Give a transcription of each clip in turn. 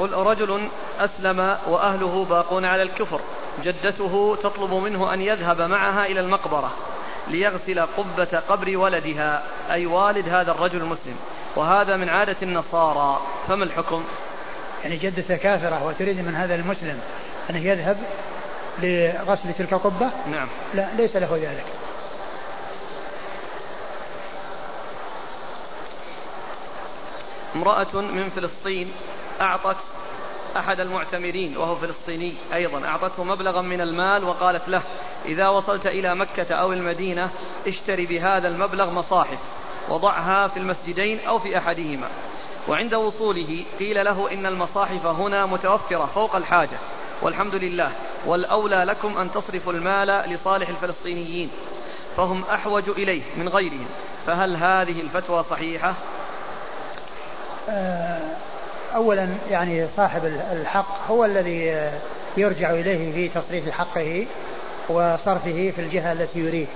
يقول رجل أسلم وأهله باقون على الكفر. جدته تطلب منه أن يذهب معها إلى المقبرة ليغسل قبة قبر ولدها. أي والد هذا الرجل المسلم. وهذا من عادة النصارى. فما الحكم؟ يعني جدته كافرة وتريد من هذا المسلم أنه يذهب لغسل تلك القبة؟ نعم. لا ليس له ذلك. امرأة من فلسطين أعطت أحد المعتمرين وهو فلسطيني أيضا أعطته مبلغا من المال وقالت له إذا وصلت إلى مكة أو المدينة اشتري بهذا المبلغ مصاحف وضعها في المسجدين أو في أحدهما وعند وصوله قيل له إن المصاحف هنا متوفرة فوق الحاجة والحمد لله والأولى لكم أن تصرفوا المال لصالح الفلسطينيين فهم أحوج إليه من غيرهم فهل هذه الفتوى صحيحة؟ آه، أولا يعني صاحب الحق هو الذي يرجع إليه في تصريف حقه وصرفه في الجهة التي يريد.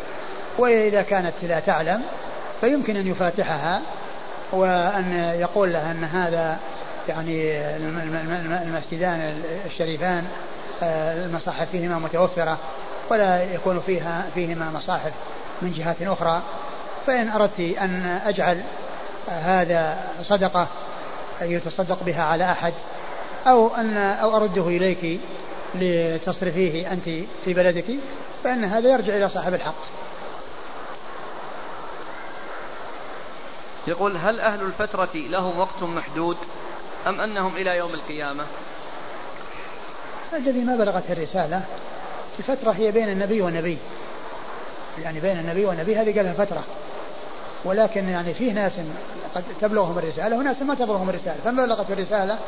وإذا كانت لا تعلم فيمكن أن يفاتحها وأن يقول لها أن هذا يعني المسجدان الشريفان آه، المصاحف فيهما متوفرة ولا يكون فيها فيهما مصاحف من جهات أخرى. فإن أردت أن أجعل هذا صدقة يتصدق بها على أحد أو أن أو أرده إليك لتصرفيه أنت في بلدك فإن هذا يرجع إلى صاحب الحق. يقول هل أهل الفترة لهم وقت محدود أم أنهم إلى يوم القيامة؟ الذي ما بلغت الرسالة الفترة هي بين النبي والنبي يعني بين النبي والنبي هذه قالها فترة. ولكن يعني فيه ناس قد تبلغهم الرسالة وناس ما تبلغهم الرسالة. فما بلغت الرسالة؟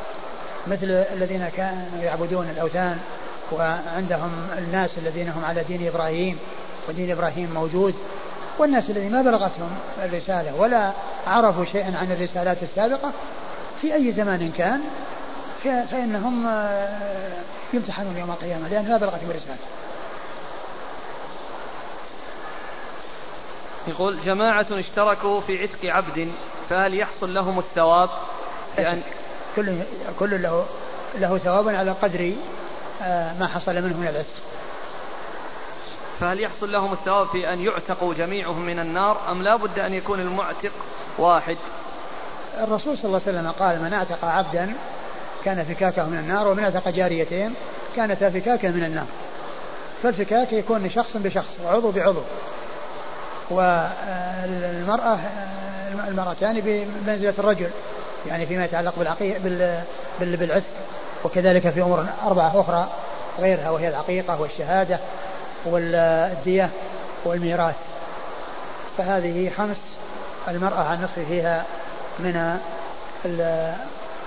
مثل الذين كانوا يعبدون الأوثان وعندهم الناس الذين هم على دين إبراهيم ودين إبراهيم موجود والناس الذين ما بلغتهم الرسالة ولا عرفوا شيئا عن الرسالات السابقة في أي زمان كان فإنهم آه، يمتحنون يوم القيامة لأن ما بلغتهم الرسالة. يقول جماعة اشتركوا في عتق عبد فهل يحصل لهم الثواب لأن كل كل له له ثواب على قدر آه، ما حصل منه من العتق. فهل يحصل لهم الثواب في أن يعتقوا جميعهم من النار أم لا بد أن يكون المعتق واحد؟ الرسول صلى الله عليه وسلم قال من اعتق عبدا كان فكاكه من النار ومن اعتق جاريتين كانتا فكاكة من النار. فالفكاك يكون شخص بشخص وعضو بعضو. والمرأة المرأتان بمنزلة الرجل يعني فيما يتعلق بالعقيقة بالعث وكذلك في أمور أربعة أخرى غيرها وهي العقيقة والشهادة والدية والميراث. فهذه خمس المرأة عن نصف فيها من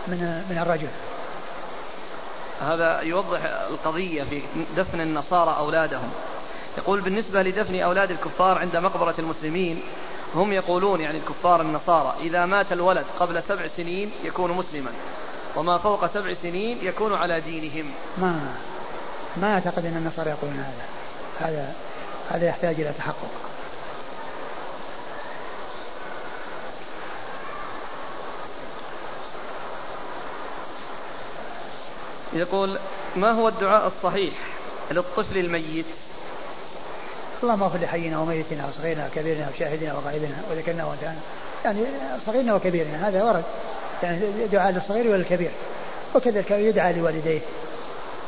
من من الرجل. هذا يوضح القضية في دفن النصارى أولادهم. يقول بالنسبة لدفن أولاد الكفار عند مقبرة المسلمين هم يقولون يعني الكفار النصارى إذا مات الولد قبل سبع سنين يكون مسلما وما فوق سبع سنين يكون على دينهم. ما ما أعتقد أن النصارى يقولون هذا. هذا هذا يحتاج إلى تحقق. يقول ما هو الدعاء الصحيح للطفل الميت؟ اللهم اغفر لحينا وميتنا وصغيرنا وكبيرنا وشاهدنا وغائبنا وذكرنا وانثانا يعني صغيرنا وكبيرنا هذا ورد. يعني دعاء للصغير وللكبير. وكذلك يدعى لوالديه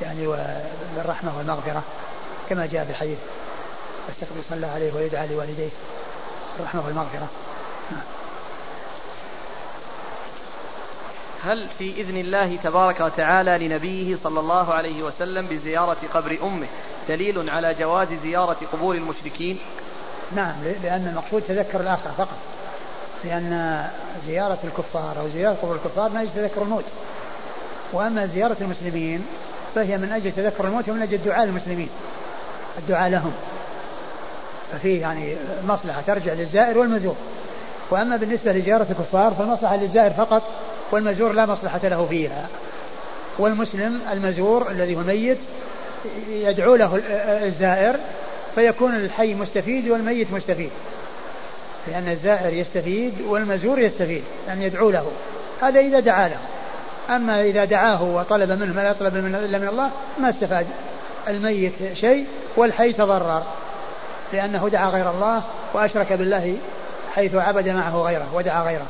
يعني بالرحمة والمغفرة كما جاء في الحديث. يستقبل صلى عليه ويدعى لوالديه بالرحمة والمغفرة. هل في إذن الله تبارك وتعالى لنبيه صلى الله عليه وسلم بزيارة قبر أمه؟ دليل على جواز زيارة قبور المشركين؟ نعم لأن المقصود تذكر الآخرة فقط. لأن زيارة الكفار أو زيارة قبور الكفار من أجل تذكر الموت. وأما زيارة المسلمين فهي من أجل تذكر الموت ومن أجل الدعاء للمسلمين الدعاء لهم. ففيه يعني مصلحة ترجع للزائر والمزور. وأما بالنسبة لزيارة الكفار فالمصلحة للزائر فقط والمزور لا مصلحة له فيها. والمسلم المزور الذي هو الميت يدعو له الزائر فيكون الحي مستفيد والميت مستفيد. لأن الزائر يستفيد والمزور يستفيد أن يدعو له. هذا إذا دعا له. أما إذا دعاه وطلب منه ما لا يطلب منه إلا من الله ما استفاد. الميت شيء والحي تضرر لأنه دعا غير الله وأشرك بالله حيث عبد معه غيره ودعا غيره.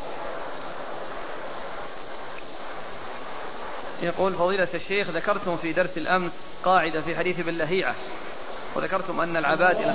يقول فضيلة الشيخ ذكرتم في درس الأمس قاعدة في حديث باللهيعة وذكرتم أن العبادلة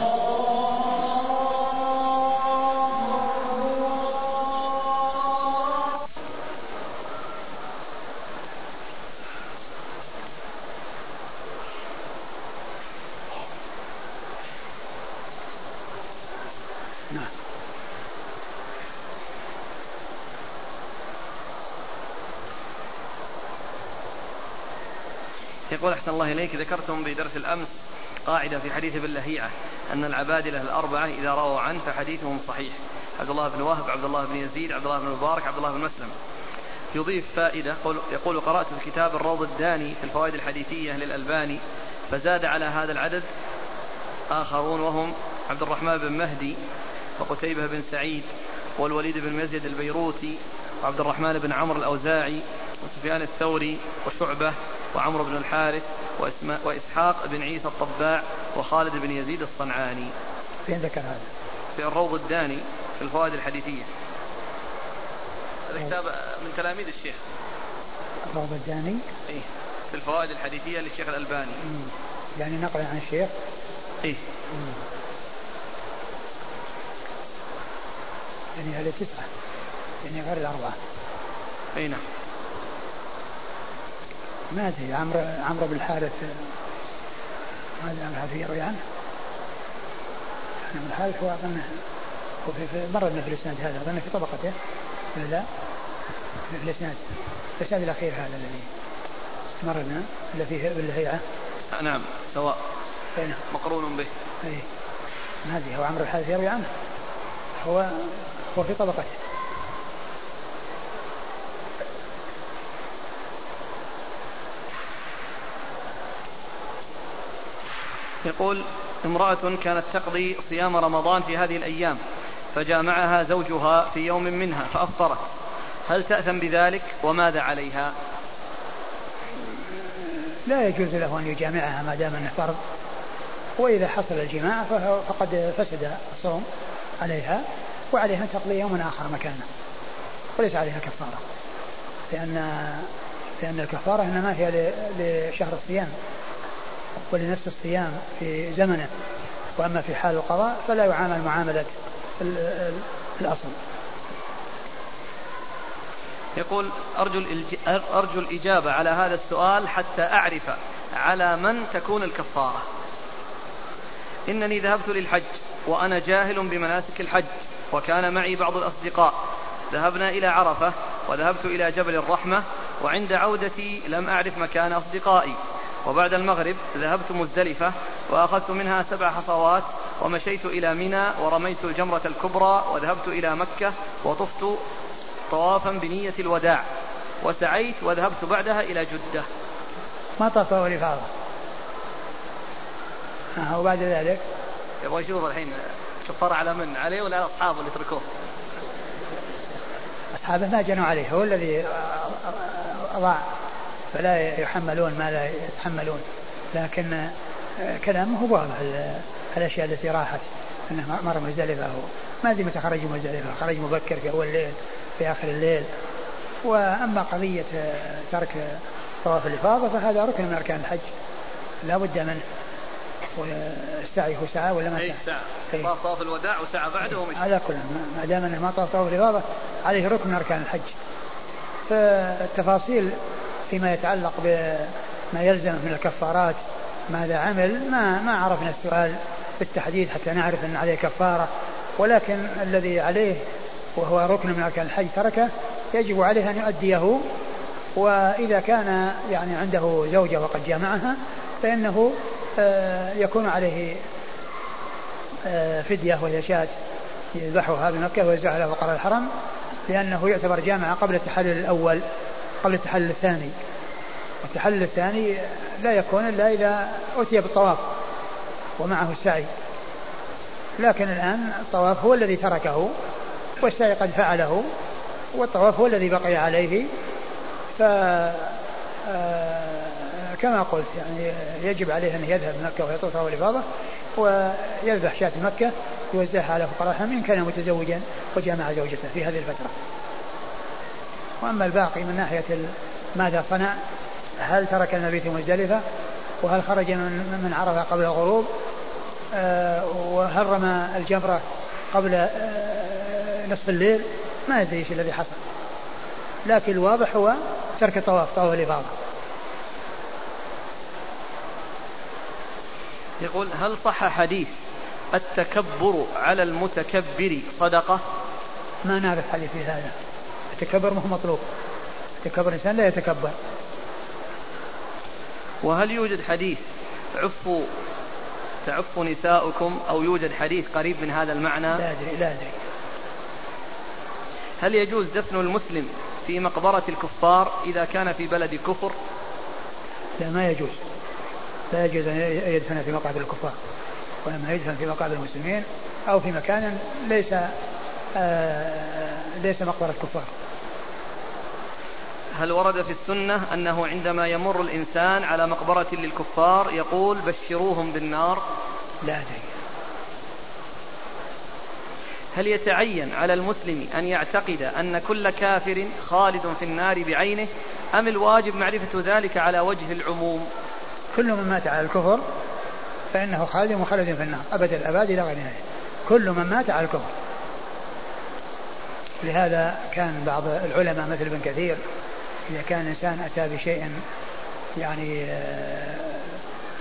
يقول أحسن الله إليك ذكرتم بدرس الأمس قاعدة في حديث ابن لهيعة أن العبادلة الأربعة إذا رووا عنه فحديثهم صحيح. عبد الله بن وهب عبد الله بن يزيد عبد الله بن مبارك عبد الله بن مسلم. يضيف فائدة يقول قرأت في كتاب الروض الداني في الفوائد الحديثية للألباني فزاد على هذا العدد آخرون وهم عبد الرحمن بن مهدي وقتيبة بن سعيد والوليد بن مزيد البيروتي وعبد الرحمن بن عمرو الأوزاعي وسفيان الثوري وشعبة وعمرو بن الحارث وإسحاق بن عيسى الطباع وخالد بن يزيد الصنعاني فين ذكر هذا؟ في الروض الداني في الفوائد الحديثية هذا كتاب من تلاميذ الشيخ الروض الداني؟ إيه في الفوائد الحديثية للشيخ الألباني مم. يعني نقل عن الشيخ؟ إيه مم. يعني هذه تسعة يعني غير الأربعة أي نعم ما أدري عمرو عمرو بن الحارث ما أدري عن الحفير يعني. عمرو بن الحارث هو أظن هو في مرنا في الإسناد هذا أظن في طبقته ولا لا؟ في الإسناد. الإسناد الأخير هذا الذي مرنا الذي فيه بالهيئه نعم سواء. مقرون به. أي. ما أدري هو عمرو الحارث يروي عنه. هو هو في طبقته. يقول امرأة كانت تقضي صيام رمضان في هذه الأيام فجامعها زوجها في يوم منها فأفطرت. هل تأثم بذلك؟ وماذا عليها؟ لا يجوز له أن يجامعها ما دام أنه فرض. وإذا حصل الجماع فقد فسد الصوم عليها وعليها أن تقضي يوما آخر مكانه. وليس عليها كفارة. لأن لأن الكفارة إنما هي لشهر الصيام. ولنفس الصيام في زمنه. وأما في حال القضاء فلا يعامل معاملة الأصل. يقول أرجو, أرجو الإجابة على هذا السؤال حتى أعرف على من تكون الكفارة. إنني ذهبت للحج وأنا جاهل بمناسك الحج وكان معي بعض الأصدقاء. ذهبنا إلى عرفة وذهبت إلى جبل الرحمة وعند عودتي لم أعرف مكان أصدقائي. وبعد المغرب ذهبت مزدلفة وأخذت منها سبع حصوات ومشيت إلى منى ورميت الجمرة الكبرى وذهبت إلى مكة وطفت طوافا بنية الوداع وسعيت وذهبت بعدها إلى جدة. ما طاف الإفاضة آه وبعد ذلك؟ يبغى يشوف الحين كفر على من عليه ولا على أصحابه اللي تركوه أصحابه ما جنوا عليه هو الذي أضاع. فلا يحملون ما لا يتحملون. لكن آه، كلامه واضح الأشياء التي راحت أنه مر مزدلفة. ما أدري متى خرج مزدلفة. خرج مبكر في أول الليل في آخر الليل. وأما قضية آه، ترك طواف الإفاضة فهذا ركن من أركان الحج. لا بد منه. والسعي هو ساعة ولا ما ساعة؟ أي ساعة طاف الوداع وساعة بعده ومشي. على كل ما دام أنه ما طاف طواف الإفاضة عليه ركن من أركان الحج. فالتفاصيل فيما يتعلق بما يلزم من الكفارات ماذا عمل ما ما عرفنا السؤال بالتحديد حتى نعرف أن عليه كفارة. ولكن الذي عليه وهو ركن من أركان الحج تركه يجب عليه أن يؤديه. وإذا كان يعني عنده زوجة وقد جامعها فإنه آه، يكون عليه آه، فدية وهي شاة يذبحها بمكة ويوزعها له فقراء الحرم لأنه يعتبر جامع قبل التحلل الأول. قبل التحلل الثاني. التحلل الثاني لا يكون إلا إذا أتي بالطواف ومعه السعي. لكن الآن الطواف هو الذي تركه والسعي قد فعله والطواف هو الذي بقي عليه. ف آه، كما قلت يعني يجب عليه أن يذهب مكة ويطوف والإفاضة ويذبح شاة مكة يوزعها على فقراء إن كان متزوجا وجامع زوجته في هذه الفترة. وأما الباقي من ناحية ماذا صنع هل ترك المبيت مزدلفة؟ وهل خرج من من عرفة قبل الغروب؟ آه وهل رمى الجمرة قبل آه نصف الليل؟ ما أدري إيش الذي حصل. لكن الواضح هو ترك الطواف طواف الإفاضة. يقول هل صح حديث التكبر على المتكبر صدقة؟ ما نعرف حديث هذا. التكبر ما هو مطلوب. تكبر الإنسان لا يتكبر. وهل يوجد حديث عفوا تعف نساؤكم أو يوجد حديث قريب من هذا المعنى؟ لا أدري لا أدري. هل يجوز دفن المسلم في مقبرة الكفار إذا كان في بلد كفر؟ لا ما يجوز. لا يجوز أن يدفن في مقابر الكفار. وإنما يدفن في مقابر المسلمين أو في مكان ليس آه ليس مقبرة كفار. هل ورد في السنة أنه عندما يمر الإنسان على مقبرة للكفار يقول بشروهم بالنار؟ لا أدري. هل يتعين على المسلم أن يعتقد أن كل كافر خالد في النار بعينه؟ أم الواجب معرفة ذلك على وجه العموم؟ كل من مات على الكفر فإنه خالد مخلد في النار. أبد الأباد إلى غير نهاية كل من مات على الكفر. لهذا كان بعض العلماء مثل ابن كثير إذا كان الإنسان أتى بشيء يعني آه،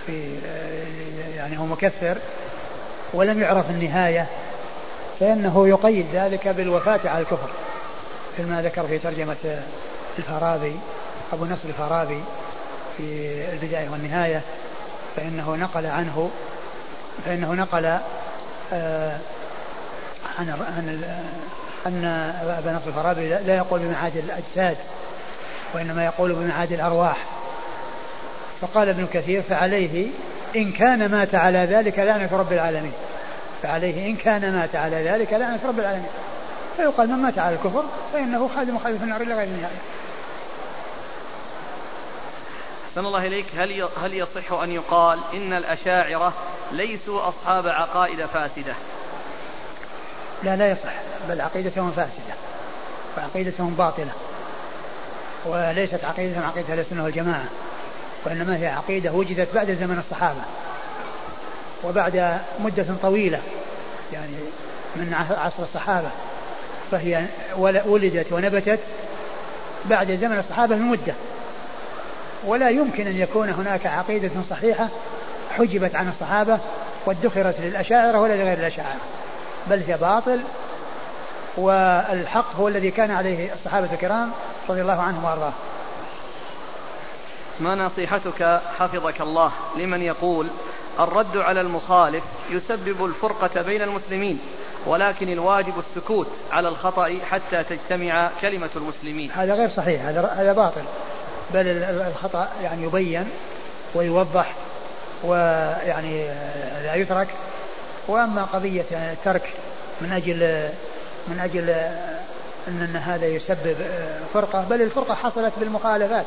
في آه، يعني هو مكفر ولم يعرف النهاية فإنه يقيد ذلك بالوفاة على الكفر مثل ما ذكر في ترجمة الفارابي أبو نصر الفارابي في البداية والنهاية فإنه نقل عنه فإنه نقل آه عن عن أن أبا نصر الفارابي لا يقول بمعاد الأجساد وإنما يقول بمعاد الأرواح. فقال ابن كثير فعليه إن كان مات على ذلك لعنة رب العالمين. فعليه إن كان مات على ذلك لعنة رب العالمين. فيقال من مات على الكفر فإنه خالد مخالف في النار إلى غير النهاية أحسن الله إليك. هل هل يصح أن يقال إن الأشاعرة ليسوا أصحاب عقائد فاسدة؟ لا لا يصح بل عقيدتهم فاسدة وعقيدتهم باطلة. وليست عقيدتهم عقيدة أهل السنة والجماعة وإنما هي عقيدة وجدت بعد زمن الصحابة وبعد مدة طويلة يعني من عصر الصحابة فهي ولدت ونبتت بعد زمن الصحابة بمدة ولا يمكن أن يكون هناك عقيدة صحيحة حجبت عن الصحابة وادخرت للأشاعرة ولا لغير الأشاعرة بل هي باطل والحق هو الذي كان عليه الصحابة الكرام رضي الله عنهم وأرضاهم. ما نصيحتك حفظك الله لمن يقول الرد على المخالف يسبب الفرقة بين المسلمين ولكن الواجب السكوت على الخطأ حتى تجتمع كلمة المسلمين. هذا غير صحيح هذا هذا باطل. بل الخطأ يعني يبين ويوضح ويعني لا يترك. وأما قضية يعني الترك من أجل من أجل ان هذا يسبب فرقة بل الفرقة حصلت بالمخالفات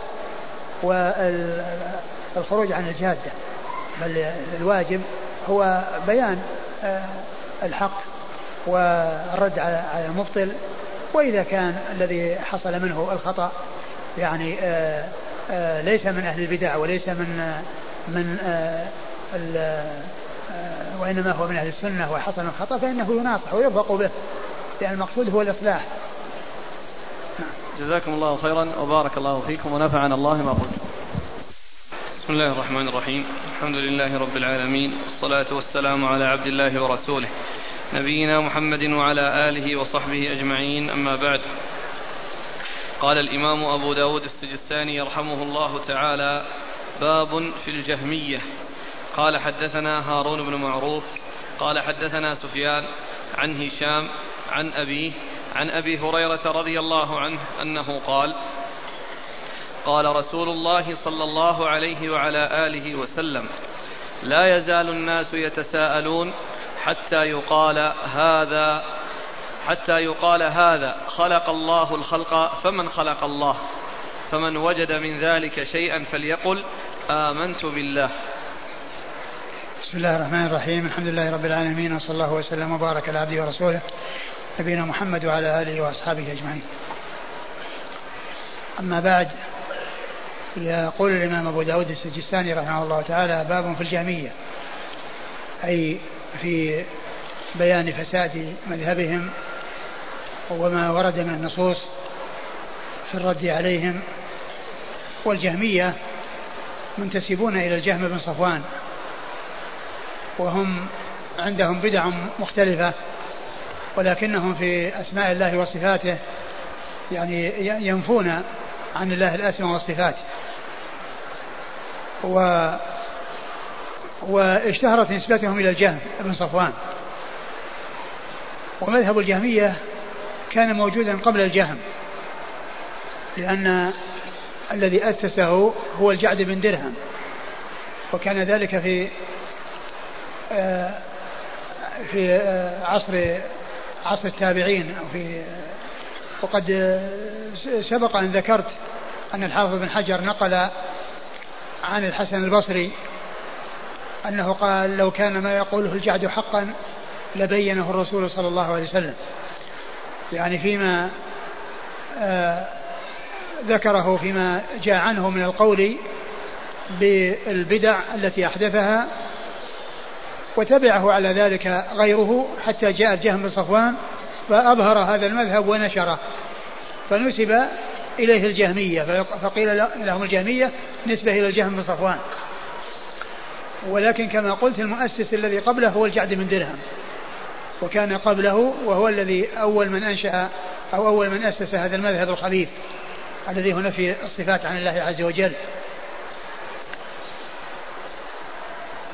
والخروج عن الجادة. بل الواجب هو بيان الحق والرد على المبطل. وإذا كان الذي حصل منه الخطأ يعني ليس من أهل البدع وليس من من وإنما هو من أهل السنة وحصل الخطأ فإنه يناصح ويرفق به. لأن المقصود هو الإصلاح. جزاكم الله خيرا وبارك الله فيكم ونفعنا الله ما قلت. بسم الله الرحمن الرحيم. الحمد لله رب العالمين والصلاة والسلام على عبد الله ورسوله نبينا محمد وعلى آله وصحبه أجمعين أما بعد. قال الإمام أبو داود السجستاني يرحمه الله تعالى باب في الجهمية. قال حدثنا هارون بن معروف قال حدثنا سفيان عن هشام عن أبيه عن أبي هريرة رضي الله عنه أنه قال قال رسول الله صلى الله عليه وعلى آله وسلم لا يزال الناس يتساءلون حتى يقال هذا حتى يقال هذا خلق الله الخلق فمن خلق الله؟ فمن وجد من ذلك شيئا فليقل آمنت بالله. بسم الله الرحمن الرحيم الحمد لله رب العالمين وصلى الله وسلم وبارك على عبده ورسوله. نبينا محمد وعلى آله وأصحابه أجمعين. أما بعد يقول الإمام أبو داود السجستاني رحمه الله تعالى باب في الجهمية أي في بيان فساد مذهبهم وما ورد من النصوص في الرد عليهم. والجهمية منتسبون إلى الجهم بن صفوان وهم عندهم بدع مختلفة. ولكنهم في أسماء الله وصفاته يعني ينفون عن الله الأسماء والصفات. و واشتهرت نسبتهم إلى الجهم بن صفوان. ومذهب الجهمية كان موجودا قبل الجهم لأن الذي أسسه هو الجعد بن درهم. وكان ذلك في آه، في آه، عصر عصر التابعين في وقد سبق أن ذكرت أن الحافظ بن حجر نقل عن الحسن البصري أنه قال لو كان ما يقوله الجعد حقا لبينه الرسول صلى الله عليه وسلم. يعني فيما آه ذكره فيما جاء عنه من القول بالبدع التي أحدثها وتبعه على ذلك غيره حتى جاء الجهم بن صفوان فأظهر هذا المذهب ونشره فنسب إليه الجهمية فقيل لهم الجهمية نسبة إلى الجهم بن صفوان. ولكن كما قلت المؤسس الذي قبله هو الجعد بن درهم وكان قبله وهو الذي أول من أنشأ أو أول من أسس هذا المذهب الخبيث الذي هو نفي الصفات عن الله عز وجل.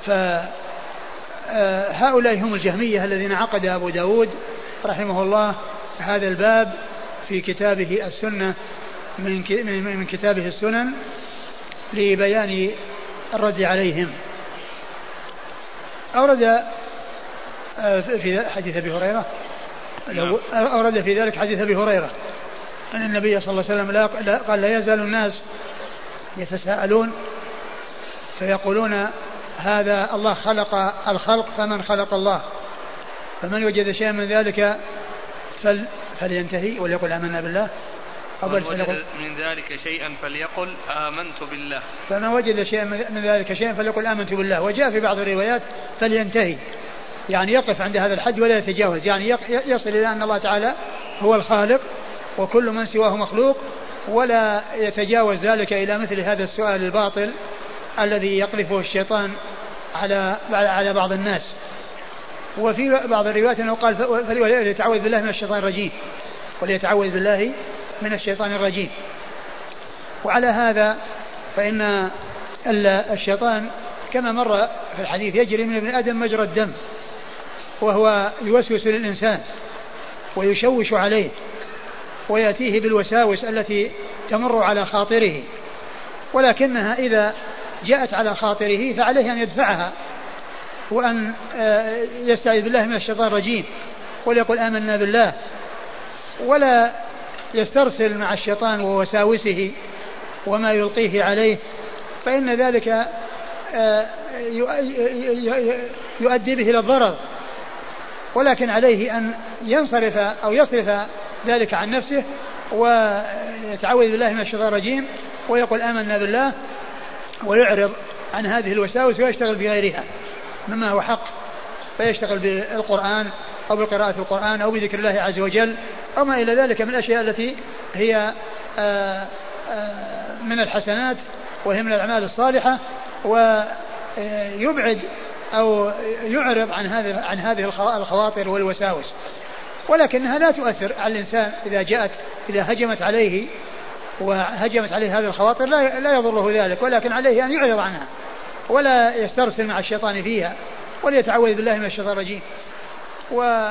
فهؤلاء آه، هم الجهمية الذين عقد أبو داود رحمه الله هذا الباب في كتابه السنة من من كتابه السنن لبيان الرد عليهم أورد آه، في حديث أبي هريرة نعم. أورد في ذلك حديث أبي هريرة أن النبي صلى الله عليه وسلم لا قال لا يزال الناس يتساءلون فيقولون هذا الله خلق الخلق فمن خلق الله. فمن وجد شيئا من ذلك فل فلينتهي وليقل آمنا بالله. فمن وجد من ذلك شيئا فليقل آمنت بالله. فمن وجد شيئا من ذلك شيئا فليقل آمنت بالله. وجاء في بعض الروايات فلينتهي. يعني يقف عند هذا الحد ولا يتجاوز. يعني يصل إلى أن الله تعالى هو الخالق وكل من سواه مخلوق ولا يتجاوز ذلك إلى مثل هذا السؤال الباطل الذي يقذفه الشيطان على على بعض الناس. وفي بعض الروايات أنه قال فليتعوذ بالله من الشيطان الرجيم. وليتعوذ بالله من الشيطان الرجيم. وعلى هذا فإن الشيطان كما مر في الحديث يجري من ابن آدم مجرى الدم وهو يوسوس للإنسان ويشوش عليه ويأتيه بالوساوس التي تمر على خاطره. ولكنها إذا جاءت على خاطره فعليه أن يدفعها وأن آه، يستعيذ بالله من الشيطان الرجيم وليقل آمنا بالله ولا يسترسل مع الشيطان ووساوسه وما يلقيه عليه فإن ذلك آه، يؤدي به إلى الضرر ولكن عليه أن ينصرف أو يصرف ذلك عن نفسه ويتعوذ بالله من الشيطان الرجيم ويقول آمنا بالله. ويعرض عن هذه الوساوس ويشتغل بغيرها مما هو حق. فيشتغل بالقرآن أو بقراءة القرآن أو بذكر الله عز وجل أو ما إلى ذلك من الأشياء التي هي آه، آه، من الحسنات وهي من الأعمال الصالحة ويبعد أو يعرض عن هذه عن هذه الخواطر والوساوس. ولكنها لا تؤثر على الإنسان إذا جاءت إذا هجمت عليه وهجمت عليه هذه الخواطر لا لا يضره ذلك ولكن عليه أن يعرض عنها ولا يسترسل مع الشيطان فيها وليتعوذ بالله من الشيطان الرجيم. و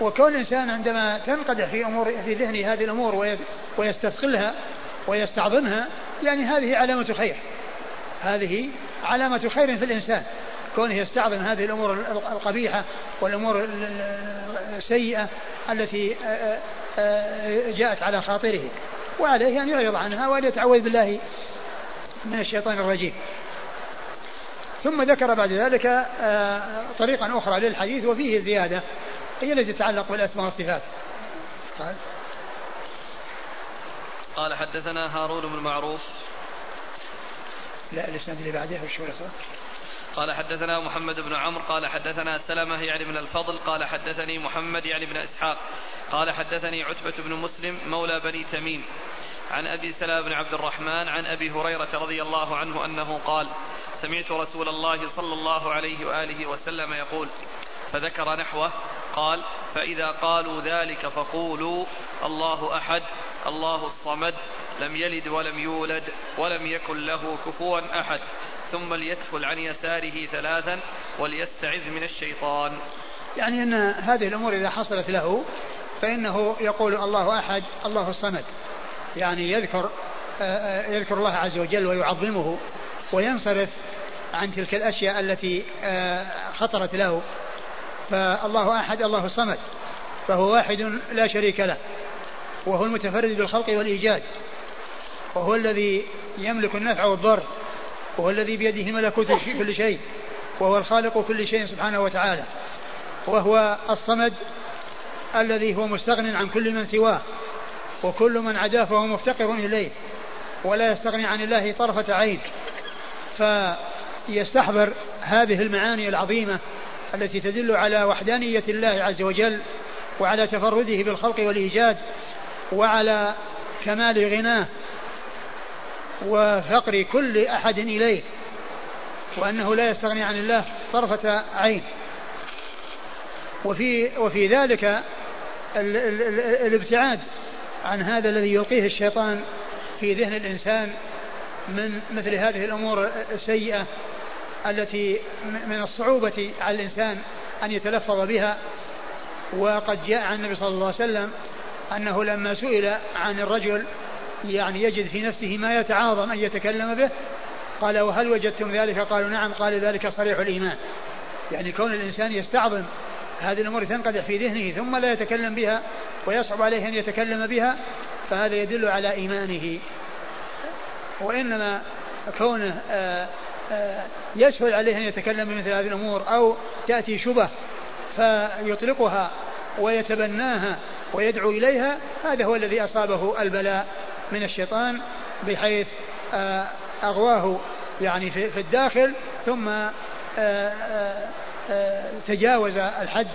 وكون الإنسان عندما تنقدح في أمور في ذهنه هذه الأمور ويستثقلها ويستعظمها يعني هذه علامة خير. هذه علامة خير في الإنسان كونه يستعظم هذه الأمور القبيحة والأمور السيئة التي جاءت على خاطره. وعليه أن يعرض عنها وأن يتعوذ بالله من الشيطان الرجيم. ثم ذكر بعد ذلك آه، طريقا أخرى للحديث وفيه زيادة هي التي تتعلق بالأسماء والصفات. قال قال حدثنا هارون بن معروف لا الإسناد اللي بعده وش قال حدثنا محمد بن عمرو قال حدثنا سلمة يعني من الفضل قال حدثني محمد يعني بن إسحاق قال حدثني عتبة بن مسلم مولى بني تميم. عن أبي سلام بن عبد الرحمن عن أبي هريرة رضي الله عنه أنه قال سمعت رسول الله صلى الله عليه وآله وسلم يقول فذكر نحوه قال فإذا قالوا ذلك فقولوا الله أحد الله الصمد لم يلد ولم يولد ولم يكن له كفوا أحد. ثم ليدخل عن يساره ثلاثا وليستعذ من الشيطان. يعني أن هذه الأمور إذا حصلت له فإنه يقول الله أحد الله الصمد. يعني يذكر آه، آه، يذكر الله عز وجل ويعظمه وينصرف عن تلك الأشياء التي آه، خطرت له. فالله أحد الله الصمد. فهو واحد لا شريك له. وهو المتفرد بالخلق والإيجاد. وهو الذي يملك النفع والضر. وهو الذي بيده ملكوت كل شيء. وهو الخالق كل شيء سبحانه وتعالى. وهو الصمد الذي هو مستغن عن كل من سواه. وكل من عداه فهو مفتقر إليه. ولا يستغني عن الله طرفة عين. فيستحضر هذه المعاني العظيمة التي تدل على وحدانية الله عز وجل وعلى تفرده بالخلق والإيجاد وعلى كمال غناه وفقر كل أحد إليه وأنه لا يستغني عن الله طرفة عين. وفي وفي ذلك ال ال ال الابتعاد عن هذا الذي يلقيه الشيطان في ذهن الإنسان من مثل هذه الأمور السيئة التي من الصعوبة على الإنسان أن يتلفظ بها. وقد جاء عن النبي صلى الله عليه وسلم أنه لما سئل عن الرجل يعني يجد في نفسه ما يتعاظم أن يتكلم به. قال وهل وجدتم ذلك؟ قالوا نعم قال ذلك صريح الإيمان. يعني كون الإنسان يستعظم هذه الأمور تنقدح في ذهنه ثم لا يتكلم بها ويصعب عليه أن يتكلم بها فهذا يدل على إيمانه. وإنما كونه آه، آه، يسهل عليه أن يتكلم بمثل هذه الأمور أو تأتي شبه فيطلقها ويتبناها ويدعو إليها هذا هو الذي أصابه البلاء. من الشيطان بحيث آه، أغواه يعني في الداخل ثم تجاوز الحد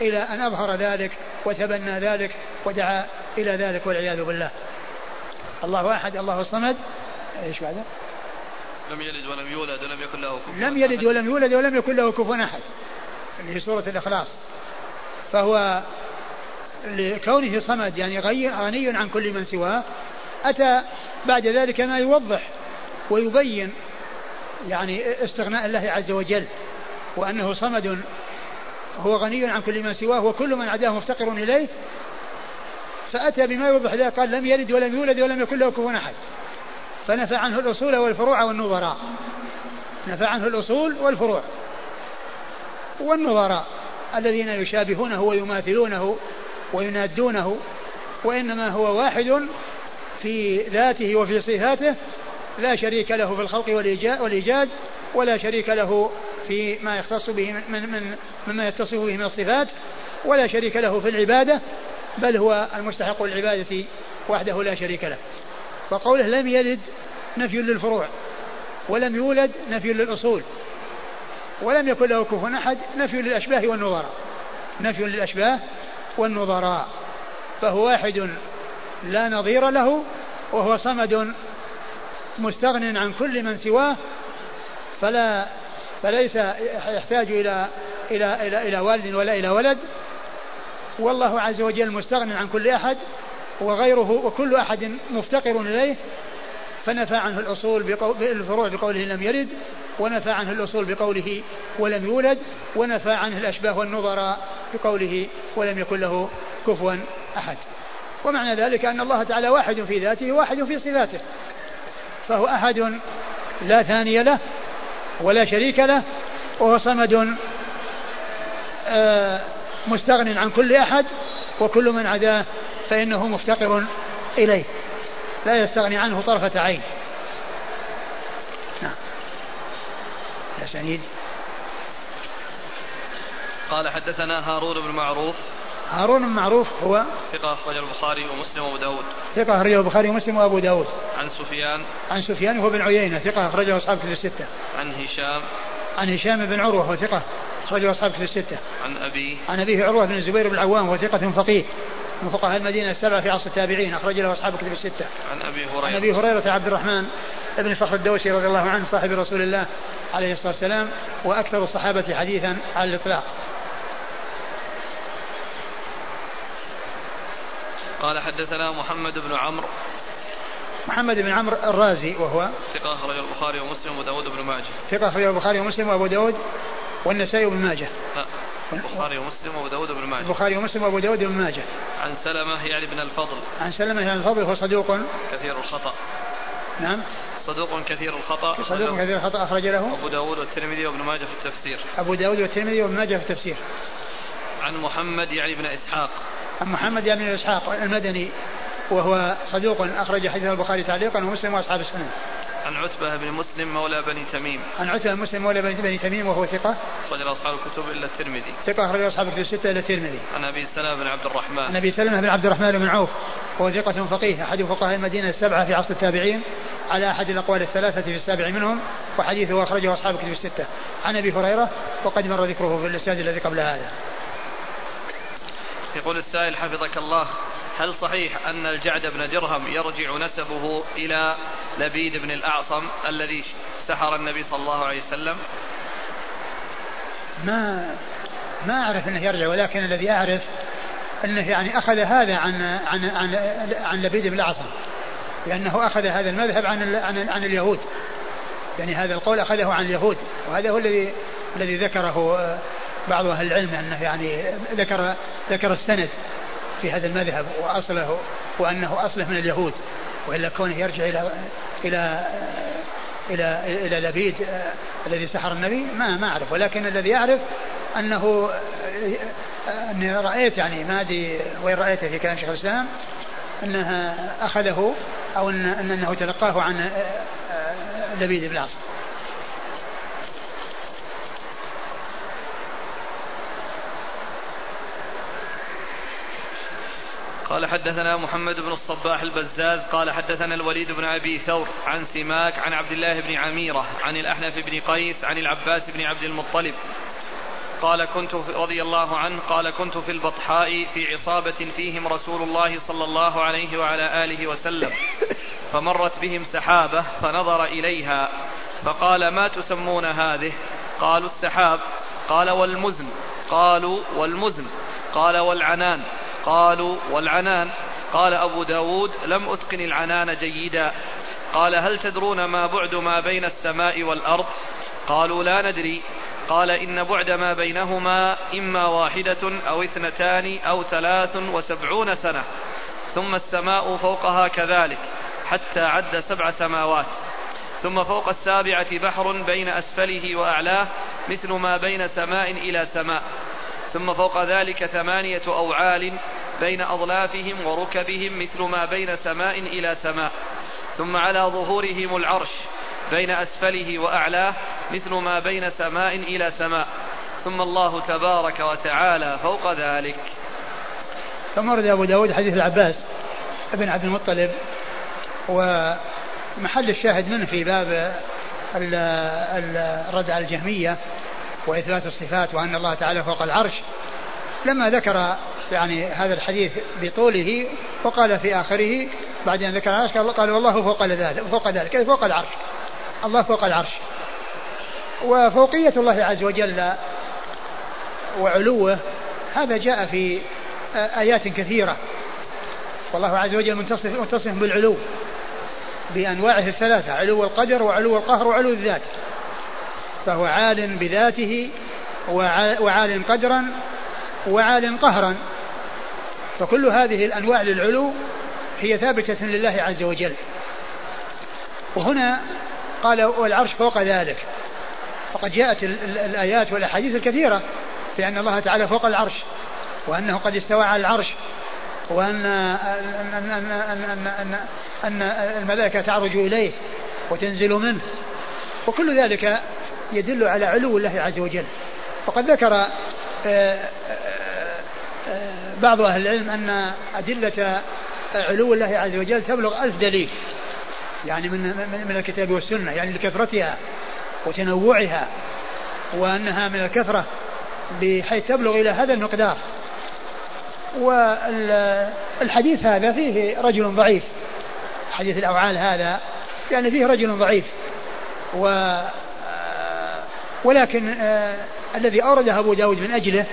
إلى أن أظهر ذلك وتبنى ذلك ودعا إلى ذلك والعياذ بالله. الله أحد الله الصمد. إيش بعده؟ لم يلد ولم يولد ولم يكن له كفوا لم يلد ولم يولد ولم يكن له كفوا أحد. اللي هي سورة الإخلاص. فهو لكونه صمد يعني غني عن كل من سواه أتى بعد ذلك ما يوضح ويبين يعني استغناء الله عز وجل وأنه صمد هو غني عن كل من سواه وكل من عداه مفتقر إليه. فأتى بما يوضح ذلك قال لم يلد ولم يولد ولم يكن له كفوا أحد. فنفى عنه الأصول والفروع والنظراء. نفى عنه الأصول والفروع والنظراء الذين يشابهونه ويماثلونه وينادونه وإنما هو واحد في ذاته وفي صفاته لا شريك له في الخلق والإيجاد ولا شريك له في ما يختص به من من مما يتصف به من الصفات ولا شريك له في العبادة بل هو المستحق للعبادة وحده لا شريك له. فقوله لم يلد نفي للفروع ولم يولد نفي للأصول ولم يكن له كفوا أحد نفي للأشباه والنظراء. نفي للأشباه والنظراء فهو واحد لا نظير له وهو صمد مستغن عن كل من سواه فلا فليس يحتاج إلى إلى إلى إلى والد ولا إلى ولد. والله عز وجل مستغن عن كل أحد وغيره وكل أحد مفتقر إليه. فنفى عنه الأصول بالفروع بقوله لم يرد ونفى عنه الأصول بقوله ولم يولد ونفى عنه الأشباه والنظراء بقوله ولم يكن له كفوا أحد. ومعنى ذلك أن الله تعالى واحد في ذاته واحد في صفاته. فهو أحد لا ثاني له ولا شريك له وهو صمد آه، مستغن عن كل أحد وكل من عداه فإنه مفتقر إليه. لا يستغني عنه طرفة عين. نعم. يا سعيد. قال حدثنا هارون بن معروف هارون بن معروف هو ثقة أخرج البخاري ومسلم وأبو داود. ثقة أخرجه البخاري ومسلم وأبو داود. عن سفيان. عن سفيان هو بن عيينة ثقة أخرجه أصحاب كتب الستة. عن هشام. عن هشام بن عروة وهو ثقة أخرجه أصحاب كتب الستة. عن أبي. عن أبيه عروة بن الزبير بن العوام وهو ثقة فقيه. من فقهاء المدينة السبعة في عصر التابعين أخرج له أصحاب كتب الستة. عن أبي هريرة. عن أبي هريرة عبد الرحمن بن صخر الدوسي رضي الله عنه صاحب رسول الله عليه الصلاة والسلام وأكثر الصحابة حديثا على الإطلاق. قال حدثنا محمد بن عمرو. محمد بن عمرو الرازي وهو ثقة أخرج البخاري ومسلم وداود بن ماجه. ثقة أخرجه البخاري ومسلم وأبو داود والنسائي وابن ماجه. لا البخاري ومسلم وداود بن ماجه. البخاري ومسلم وأبو داود وابن ماجه. عن سلمة يعني بن الفضل. عن سلمة بن الفضل هو صدوق. كثير الخطأ. نعم. صدوق كثير الخطأ. صدوق كثير الخطأ أخرج له. أبو داود والترمذي وابن ماجه في التفسير. أبو داود والترمذي وابن ماجه في التفسير. عن محمد يعني بن إسحاق. عن محمد يعني بن إسحاق المدني وهو صدوق أخرج حديث البخاري تعليقا ومسلم وأصحاب السنة. عن عتبة بن مسلم مولى بني تميم. عن عتبة مسلم مولى بني تميم وهو ثقة. أخرج أصحاب الكتب إلا الترمذي. ثقة أخرج أصحاب الكتب الستة إلا الترمذي. عن أبي سلمة بن عبد الرحمن. عن أبي سلمة بن عبد الرحمن بن عوف وهو ثقة فقيه أحد فقهاء المدينة السبعة في عصر التابعين على أحد الأقوال الثلاثة في السابع منهم وحديثه أخرجه أصحاب الكتب الستة. عن أبي هريرة وقد مر ذكره في الإسناد الذي قبل هذا. يقول السائل حفظك الله هل صحيح أن الجعد بن درهم يرجع نسبه إلى لبيد بن الأعصم الذي سحر النبي صلى الله عليه وسلم؟ ما ما أعرف أنه يرجع ولكن الذي أعرف أنه يعني أخذ هذا عن عن عن, عن لبيد بن الأعصم لأنه أخذ هذا المذهب عن عن, عن اليهود. يعني هذا القول أخذه عن اليهود وهذا هو الذي الذي ذكره بعض أهل العلم أنه يعني ذكر ذكر السند في هذا المذهب وأصله وأنه أصله من اليهود وإلا كونه يرجع إلى إلى إلى إلى لبيد الذي سحر النبي ما ما أعرف ولكن الذي أعرف أنه أني رأيت يعني ما أدري وين رأيته في كلام شيخ الإسلام أنها أخذه أو أن أنه تلقاه عن لبيد بن العاص. قال حدثنا محمد بن الصباح البزاز قال حدثنا الوليد بن أبي ثور عن سماك عن عبد الله بن عميرة عن الأحنف بن قيس عن العباس بن عبد المطلب. قال كنت رضي الله عنه قال كنت في البطحاء في عصابة فيهم رسول الله صلى الله عليه وعلى آله وسلم. فمرت بهم سحابة فنظر إليها فقال ما تسمون هذه؟ قالوا السحاب. قال والمزن. قالوا والمزن. قال والعنان. قالوا والعنان. قال أبو داود لم أتقن العنان جيدا. قال هل تدرون ما بعد ما بين السماء والأرض؟ قالوا لا ندري. قال إن بعد ما بينهما إما واحدة أو اثنتان أو ثلاث وسبعون سنة. ثم السماء فوقها كذلك حتى عد سبع سماوات. ثم فوق السابعة بحر بين أسفله وأعلاه مثل ما بين سماء إلى سماء. ثم فوق ذلك ثمانية أوعال بين أضلافهم وركبهم مثل ما بين سماء إلى سماء. ثم على ظهورهم العرش بين أسفله وأعلاه مثل ما بين سماء إلى سماء. ثم الله تبارك وتعالى فوق ذلك. ثم ورد أبو داود حديث العباس ابن عبد المطلب ومحل الشاهد منه في باب الرد على الجهمية وإثبات الصفات وأن الله تعالى فوق العرش. لما ذكر يعني هذا الحديث بطوله وقال في آخره بعد أن ذكر العرش قال والله فوق ذلك فوق ذلك فوق العرش. الله فوق العرش. وفوقية الله عز وجل وعلوه هذا جاء في آيات كثيرة. والله عز وجل متصف, متصف بالعلو بأنواعه الثلاثة علو القدر وعلو القهر وعلو الذات. فهو عال بذاته وعال قدرا وعال قهرا فكل هذه الأنواع للعلو هي ثابتة لله عز وجل وهنا قال والعرش فوق ذلك وقد جاءت الآيات والأحاديث الكثيرة في أن الله تعالى فوق العرش وأنه قد استوى على العرش وأن أن أن أن أن, أن, أن الملائكة تعرج إليه وتنزل منه وكل ذلك يدل على علو الله عز وجل. وقد ذكر آه، آه، آه، بعض أهل العلم أن أدلة علو الله عز وجل تبلغ ألف دليل. يعني من من الكتاب والسنة يعني لكثرتها وتنوعها وأنها من الكثرة بحيث تبلغ إلى هذا المقدار. والحديث هذا فيه رجل ضعيف. حديث الأوعال هذا يعني فيه رجل ضعيف. و ولكن آه الذي أورده أبو داود من أجله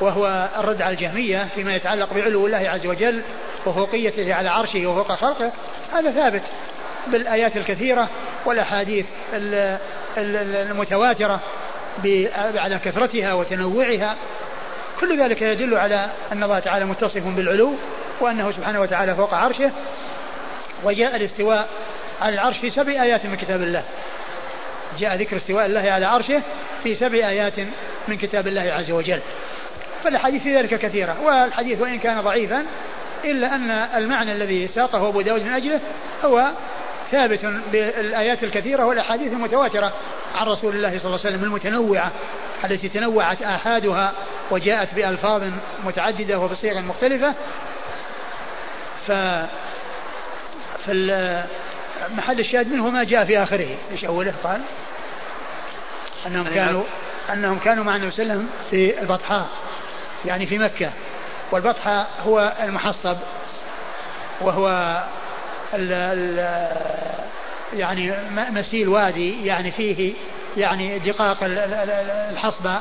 وهو الرد على الجهمية فيما يتعلق بعلو الله عز وجل وفوقيته على عرشه وفوق خلقه هذا ثابت بالآيات الكثيرة والأحاديث المتواترة على كثرتها وتنوعها. كل ذلك يدل على أن الله تعالى متصف بالعلو وأنه سبحانه وتعالى فوق عرشه وجاء الاستواء على العرش في سبع آيات من كتاب الله. جاء ذكر استواء الله على عرشه في سبع آيات من كتاب الله عز وجل. فالحديث في ذلك كثيرة والحديث وإن كان ضعيفا إلا أن المعنى الذي ساقه أبو داود من أجله هو ثابت بالآيات الكثيرة والأحاديث المتواترة عن رسول الله صلى الله عليه وسلم المتنوعة التي تنوعت آحادها وجاءت بألفاظ متعددة وبصيغ مختلفة. ف محل الشاهد منه ما جاء في آخره. إيش أوله؟ قال أنهم كانوا أنهم كانوا مع النبي صلى الله عليه وسلم في البطحاء يعني في مكة. والبطحاء هو المحصب وهو ال ال يعني مسيل وادي يعني فيه يعني دقاق الحصبة.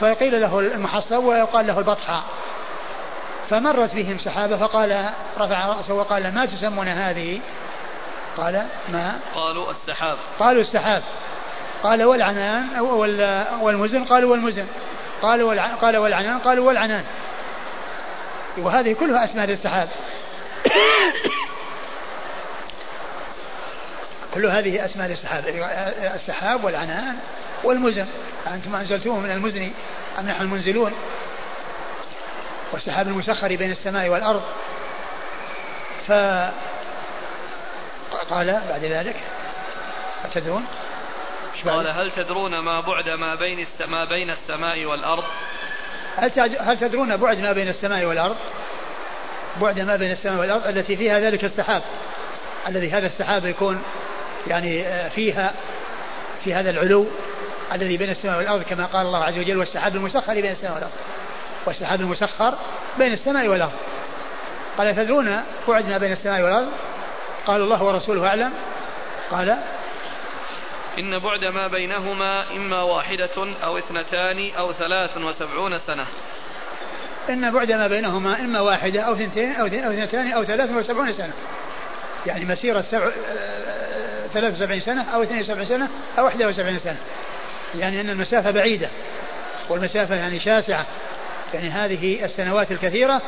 فقيل له المحصب ويقال له البطحاء. فمرت بهم سحابة فقال رفع رأسه وقال ما تسمون هذه؟ قال ما؟ قالوا السحاب. قالوا السحاب. قال والعنان والمزن قالوا والمزن. قالوا قال والعنان قالوا والعنان. وهذه كلها أسماء للسحاب كل هذه أسماء للسحاب السحاب والعنان والمزن. أنتم أنزلتوه من المزن أم نحن المنزلون؟ والسحاب المسخر بين السماء والأرض. ف قال بعد ذلك أتدرون قال هل تدرون ما بعد ما بين ما بين السماء والأرض؟ هل هل تدرون بعد ما بين السماء والأرض؟ بعد ما بين السماء والأرض التي فيها ذلك السحاب. الذي هذا السحاب يكون يعني آه، فيها في هذا العلو الذي بين السماء والأرض كما قال الله عز وجل والسحاب المسخر بين السماء والأرض. والسحاب المسخر بين السماء والأرض. قال تدرون بعد ما بين السماء والأرض؟ قال الله ورسوله أعلم؟ قال إن بعد ما بينهما إما واحدة أو اثنتان أو ثلاث وسبعون سنة. إن بعد ما بينهما إما واحدة أو اثنتين أو اثنتان أو ثلاث وسبعون سنة. يعني مسيرة سبع ثلاث وسبعين سنة أو اثنين وسبعين سنة أو واحدة وسبعين سنة. يعني أن المسافة بعيدة والمسافة يعني شاسعة. يعني هذه السنوات الكثيرة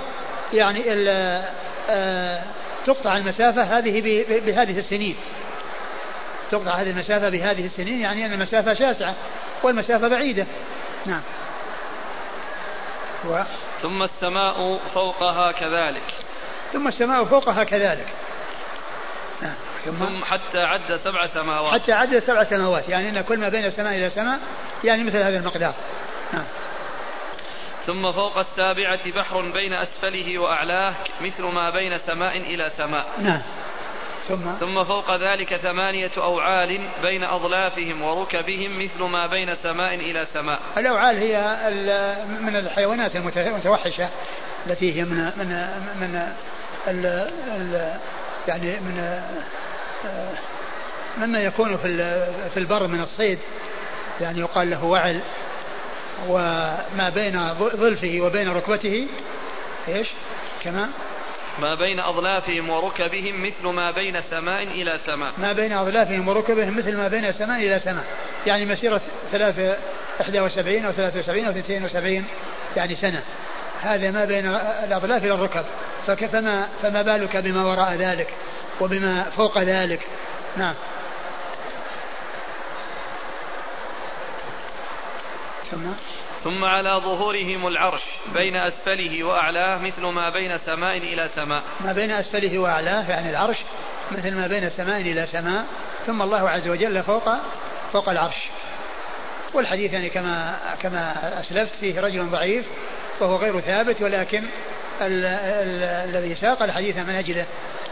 يعني آه، تقطع المسافة هذه بهذه السنين. تقطع هذه المسافة بهذه السنين يعني أن المسافة شاسعة والمسافة بعيدة. نعم. و ثم السماء فوقها كذلك. ثم السماء فوقها كذلك. نعم. ثم حتى عد سبع سماوات. حتى عد سبع سماوات. يعني أن كل ما بين السماء إلى السماء يعني مثل هذا المقدار. نعم. ثم فوق السابعة بحر بين أسفله وأعلاه مثل ما بين سماء إلى سماء. نعم. ثم؟ ثم فوق ذلك ثمانية أوعال بين أظلافهم وركبهم مثل ما بين سماء إلى سماء. الأوعال هي من الحيوانات المتوحشة التي هي من من من ال ال يعني من مما يكون في في البر من الصيد. يعني يقال له وعل. وما بين ظلفه وبين ركبته إيش؟ كما؟ ما بين أظلافهم وركبهم مثل ما بين سماء إلى سماء. ما بين أظلافهم وركبهم مثل ما بين سماء إلى سماء. يعني مسيرة ثلاثة 71 أو 73 أو 72 يعني سنة. هذا ما بين الأظلاف إلى الركب. فما فما بالك بما وراء ذلك وبما فوق ذلك؟ نعم. ثم ثم على ظهورهم العرش بين أسفله وأعلاه مثل ما بين سماء إلى سماء. ما بين أسفله وأعلاه يعني العرش مثل ما بين سماء إلى سماء ثم الله عز وجل فوق فوق العرش. والحديث يعني كما كما أسلفت فيه رجل ضعيف وهو غير ثابت ولكن الذي ساق الحديث من أجله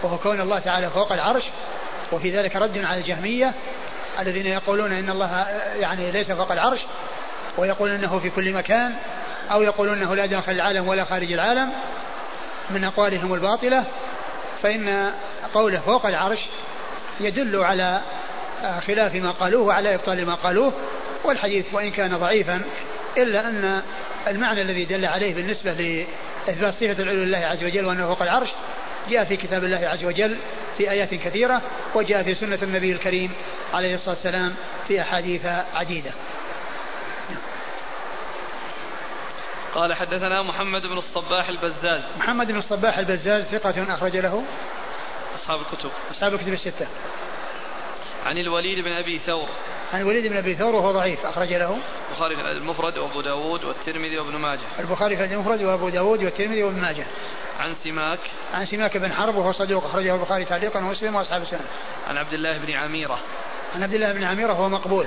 وهو كون الله تعالى فوق العرش. وفي ذلك رد على الجهمية الذين يقولون إن الله يعني ليس فوق العرش ويقول إنه في كل مكان أو يقول إنه لا داخل العالم ولا خارج العالم من أقوالهم الباطلة فإن قوله فوق العرش يدل على خلاف ما قالوه وعلى إبطال ما قالوه والحديث وإن كان ضعيفا إلا أن المعنى الذي دل عليه بالنسبة لإثبات صفة العلو لله عز وجل وأنه فوق العرش جاء في كتاب الله عز وجل في آيات كثيرة وجاء في سنة النبي الكريم عليه الصلاة والسلام في أحاديث عديدة. قال حدثنا محمد بن الصباح البزاز. محمد بن الصباح البزاز ثقة أخرج له أصحاب الكتب. أصحاب الكتب الستة. عن الوليد بن أبي ثور. عن الوليد بن أبي ثور وهو ضعيف أخرج له. البخاري في المفرد وأبو داود والترمذي وابن ماجه. البخاري في المفرد وأبو داود والترمذي وابن ماجه. عن سماك. عن سماك بن حرب وهو صدوق أخرجه البخاري تعليقا ومسلم وأصحاب السنة. عن عبد الله بن عميرة. عن عبد الله بن عميرة وهو مقبول.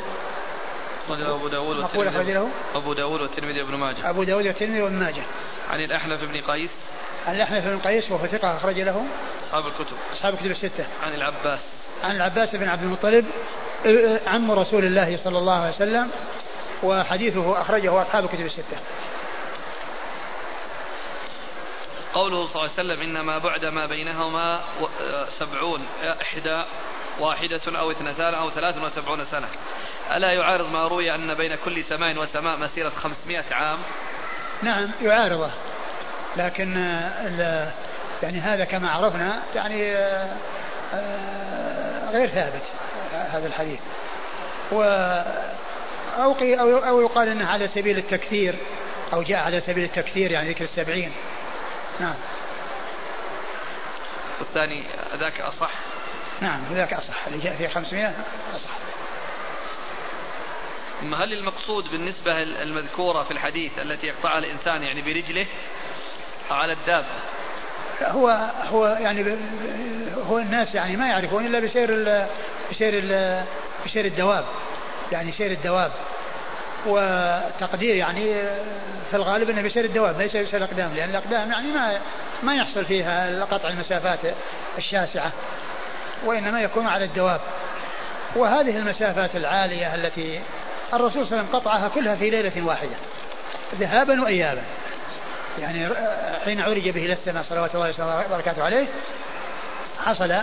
أخرجه أبو داود مقبول أخرج له أبو داود والترمذي وابن ماجه. أبو داود والترمذي وابن ماجه. عن الأحنف بن قيس. عن الأحنف بن قيس وهو ثقة أخرج له. أصحاب الكتب. أصحاب الكتب الستة. عن العباس. عن العباس بن عبد المطلب عم رسول الله صلى الله عليه وسلم وحديثه أخرجه أصحاب الكتب الستة. قوله صلى الله عليه وسلم إنما بعد ما بينهما سبعون إحدى واحدة أو اثنتان أو ثلاث وسبعون سنة. ألا يعارض ما روي أن بين كل سماء وسماء مسيرة خمسمائة عام؟ نعم يعارضه. لكن يعني هذا كما عرفنا يعني آه، غير ثابت هذا الحديث. و أو, أو, أو يقال أنه على سبيل التكثير أو جاء على سبيل التكثير يعني ذكر السبعين. نعم. والثاني ذاك أصح؟ نعم ذاك أصح اللي جاء فيه 500 أصح. ثم هل المقصود بالنسبة المذكورة في الحديث التي يقطعها الإنسان يعني برجله على الدابة؟ هو هو يعني هو الناس يعني ما يعرفون إلا بسير ال بسير ال بسير الدواب يعني سير الدواب. وتقدير يعني في الغالب إنه بسير الدواب ليس بسير الأقدام لأن الأقدام يعني ما ما يحصل فيها قطع المسافات الشاسعة وإنما يكون على الدواب. وهذه المسافات العالية التي الرسول صلى الله عليه وسلم قطعها كلها في ليلة واحدة ذهابا وايابا. يعني حين عرج به إلى السماء صلوات الله وبركاته عليه حصل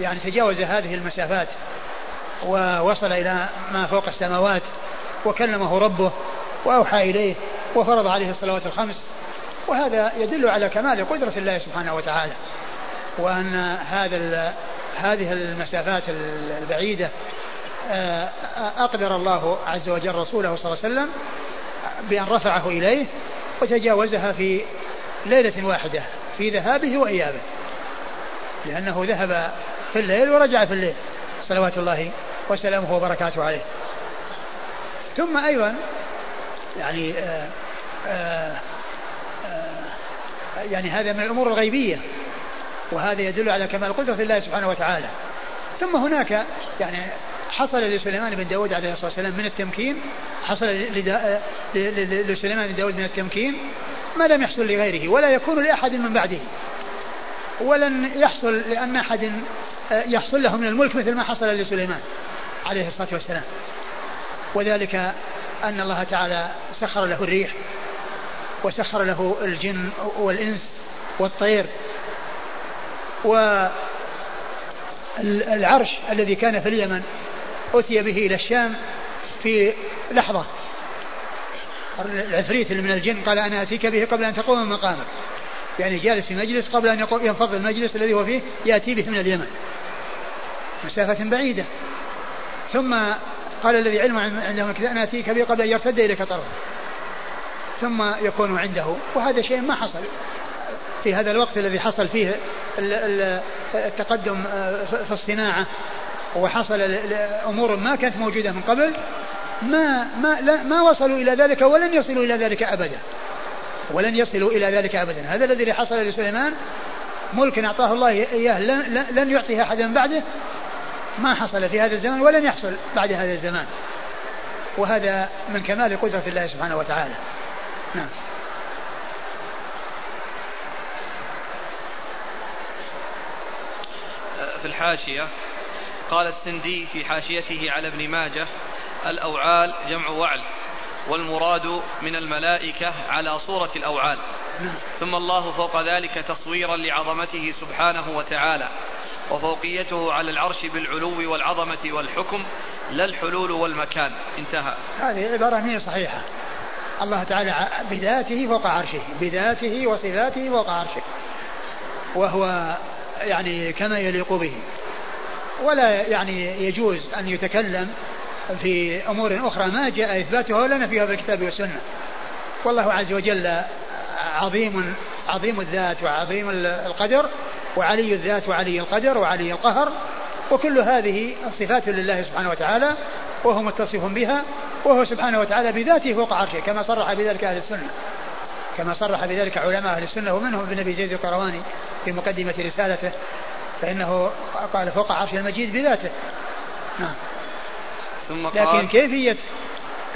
يعني تجاوز هذه المسافات ووصل إلى ما فوق السماوات وكلمه ربه وأوحى إليه وفرض عليه الصلوات الخمس. وهذا يدل على كمال قدرة الله سبحانه وتعالى وأن هذا هذه المسافات البعيدة أقدر الله عز وجل رسوله صلى الله عليه وسلم بأن رفعه إليه وتجاوزها في ليلة واحدة في ذهابه وإيابه. لأنه ذهب في الليل ورجع في الليل. صلوات الله وسلامه وبركاته عليه. ثم أيضا يعني آآ آه، آآ آه، آه، يعني هذا من الأمور الغيبية. وهذا يدل على كمال قدرة الله سبحانه وتعالى. ثم هناك يعني حصل لسليمان بن داود عليه الصلاة والسلام من التمكين حصل لسليمان بن داود من التمكين ما لم يحصل لغيره ولا يكون لأحد من بعده. ولن يحصل لأن أحد آه، يحصل له من الملك مثل ما حصل لسليمان عليه الصلاة والسلام. وذلك أن الله تعالى سخر له الريح وسخر له الجن والإنس والطير والعرش الذي كان في اليمن أتي به إلى الشام في لحظة. العفريت من الجن قال أنا أتيك به قبل أن تقوم من مقامك. يعني جالس في مجلس قبل أن ينفض المجلس الذي هو فيه يأتي به من اليمن. مسافة بعيدة. ثم قال الذي علم عنده أنا أتيك به قبل أن يرتد إليك طرفه. ثم يكون عنده. وهذا شيء ما حصل. في هذا الوقت الذي حصل فيه التقدم في الصناعة وحصل أمور ما كانت موجودة من قبل ما ما لا ما وصلوا إلى ذلك ولن يصلوا إلى ذلك أبدا. ولن يصلوا إلى ذلك أبدا. هذا الذي حصل لسليمان ملك أعطاه الله إياه لن, يعطيه أحدا بعده ما حصل في هذا الزمان ولن يحصل بعد هذا الزمان. وهذا من كمال قدرة الله سبحانه وتعالى. نعم. في الحاشية قال السندي في حاشيته على ابن ماجه الأوعال جمع وعل والمراد من الملائكة على صورة الأوعال. ثم الله فوق ذلك تصويرا لعظمته سبحانه وتعالى وفوقيته على العرش بالعلو والعظمة والحكم لا الحلول والمكان. انتهى. هذه عبارة هي صحيحة. الله تعالى بذاته فوق عرشه بذاته وصفاته فوق عرشه وهو يعني كما يليق به. ولا يعني يجوز أن يتكلم في أمور أخرى. ما جاء إثباتها ولا نفيها في الكتاب والسنة. والله عز وجل عظيم عظيم الذات وعظيم القدر وعلي الذات وعلي القدر وعلي القهر. وكل هذه صفات لله سبحانه وتعالى وهو متصف بها وهو سبحانه وتعالى بذاته فوق عرشه كما صرح بذلك أهل السنة. كما صرح بذلك علماء أهل السنة ومنهم ابن أبي زيد القرواني في مقدمة رسالته. فإنه قال فوق عرش المجيد بذاته. نعم. ثم قال لكن كيفية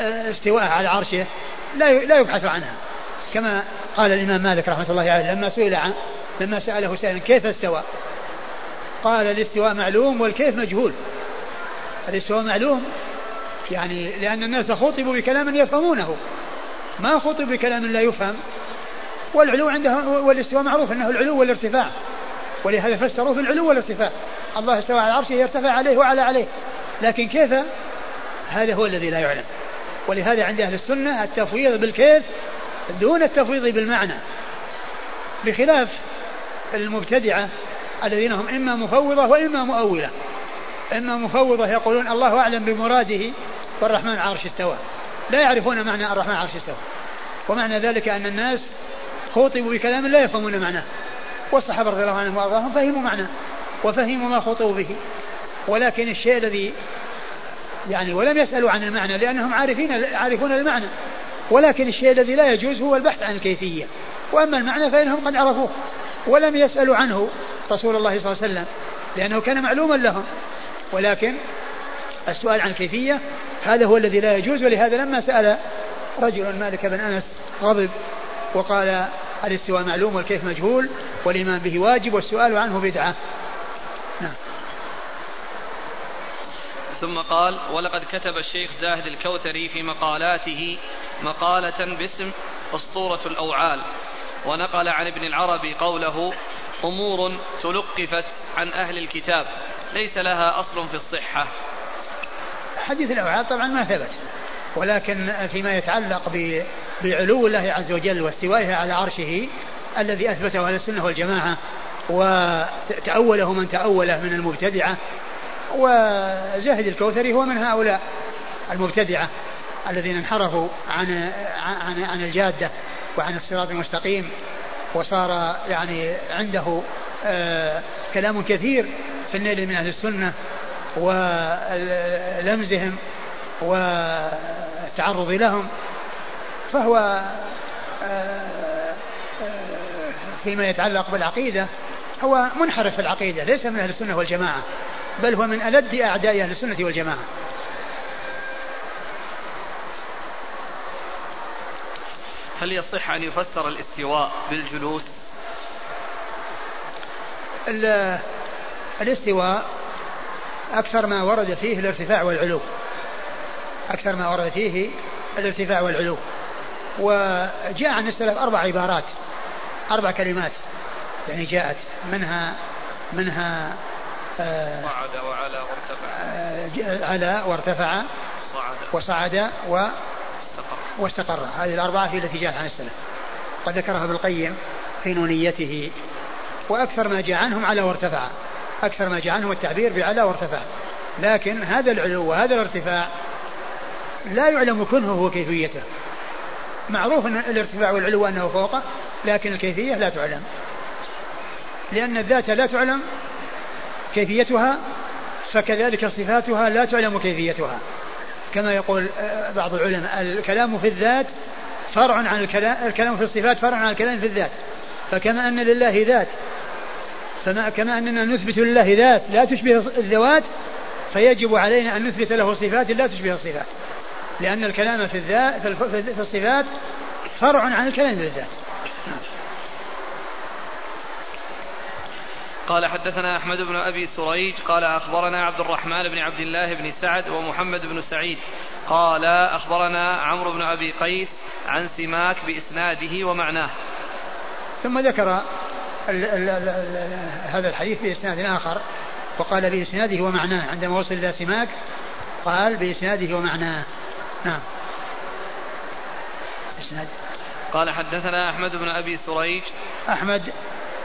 آه، استواء على عرشه لا لا يبحث عنها. كما قال الإمام مالك رحمة الله عليه لما سئل عن لما سأله سائل كيف استوى؟ قال الاستواء معلوم والكيف مجهول. الاستواء معلوم يعني لأن الناس خطبوا بكلام يفهمونه. ما خطب بكلام لا يفهم والعلو عنده والإستواء معروف إنه العلو والارتفاع. ولهذا فسروه بالعلو والارتفاع. الله استوى على عرشه يرتفع عليه وعلى عليه. لكن كيف؟ هذا هو الذي لا يعلم. ولهذا عند أهل السنة التفويض بالكيف دون التفويض بالمعنى. بخلاف المبتدعة الذين هم إما مفوضة وإما مؤولة. إما مفوضة يقولون الله أعلم بمراده والرحمن عرش استوى. لا يعرفون معنى الرحمن عرش استوى. ومعنى ذلك أن الناس خوطبوا بكلام لا يفهمون معناه. والصحابة رضي الله عنهم وأرضاهم فهموا معناه وفهموا ما خطوا به. ولكن الشيء الذي يعني ولم يسألوا عن المعنى لأنهم عارفين عارفون المعنى. ولكن الشيء الذي لا يجوز هو البحث عن الكيفية. وأما المعنى فإنهم قد عرفوه ولم يسألوا عنه رسول الله صلى الله عليه وسلم لأنه كان معلوما لهم. ولكن السؤال عن الكيفية هذا هو الذي لا يجوز. ولهذا لما سأل رجل مالك بن أنس غضب وقال الاستواء معلوم والكيف مجهول والإيمان به واجب والسؤال عنه بدعة. نعم. ثم قال ولقد كتب الشيخ زاهد الكوثري في مقالاته مقالة باسم أسطورة الأوعال ونقل عن ابن العربي قوله أمور تلقفت عن أهل الكتاب ليس لها أصل في الصحة. حديث الأوعال طبعا ما ثبت ولكن فيما يتعلق بعلو الله عز وجل واستوائه على عرشه الذي أثبته أهل السنة والجماعة وتأوله من تأوله من المبتدعة وزاهد الكوثري هو من هؤلاء المبتدعة الذين انحرفوا عن عن عن الجادة وعن الصراط المستقيم وصار يعني عنده آه كلام كثير في النيل من أهل السنة ولمزهم والتعرض لهم. فهو آه، آه، فيما يتعلق بالعقيدة هو منحرف في العقيدة ليس من أهل السنة والجماعة بل هو من ألد أعداء أهل السنة والجماعة. هل يصح أن يفسر الاستواء بالجلوس؟ الاستواء أكثر ما ورد فيه الارتفاع والعلو. أكثر ما ورد فيه الارتفاع والعلو. وجاء عن السلف أربع عبارات أربع كلمات يعني جاءت منها منها آه صعد وعلى وارتفع. آه على وارتفع صعد وصعد و واستقر. هذه الأربعة هي التي جاءت عن السلف. قد ذكرها ابن القيم في نونيته. وأكثر ما جاء عنهم على وارتفع. أكثر ما جاء عنهم التعبير بعلى وارتفع. لكن هذا العلو وهذا الارتفاع لا يعلم كنهه وكيفيته. معروف أن الارتفاع والعلو أنه فوقه لكن الكيفية لا تعلم. لأن الذات لا تعلم كيفيتها فكذلك صفاتها لا تعلم كيفيتها. كما يقول آه، بعض العلماء الكلام في الذات فرع عن الكلام الكلام في الصفات فرع عن الكلام في الذات. فكما أن لله ذات فما كما أننا نثبت لله ذات لا تشبه الذوات فيجب علينا أن نثبت له صفات لا تشبه الصفات. لأن الكلام في الذات في الصفات فرع عن الكلام في الذات. قال حدثنا أحمد بن أبي سريج قال أخبرنا عبد الرحمن بن عبد الله بن سعد ومحمد بن سعيد. قال أخبرنا عمرو بن أبي قيس عن سماك بإسناده ومعناه. ثم ذكر ال ال ال هذا الحديث بإسناد آخر وقال بإسناده ومعناه. عندما وصل إلى سماك قال بإسناده ومعناه. نعم. إسناد. قال حدثنا أحمد بن أبي سريج. أحمد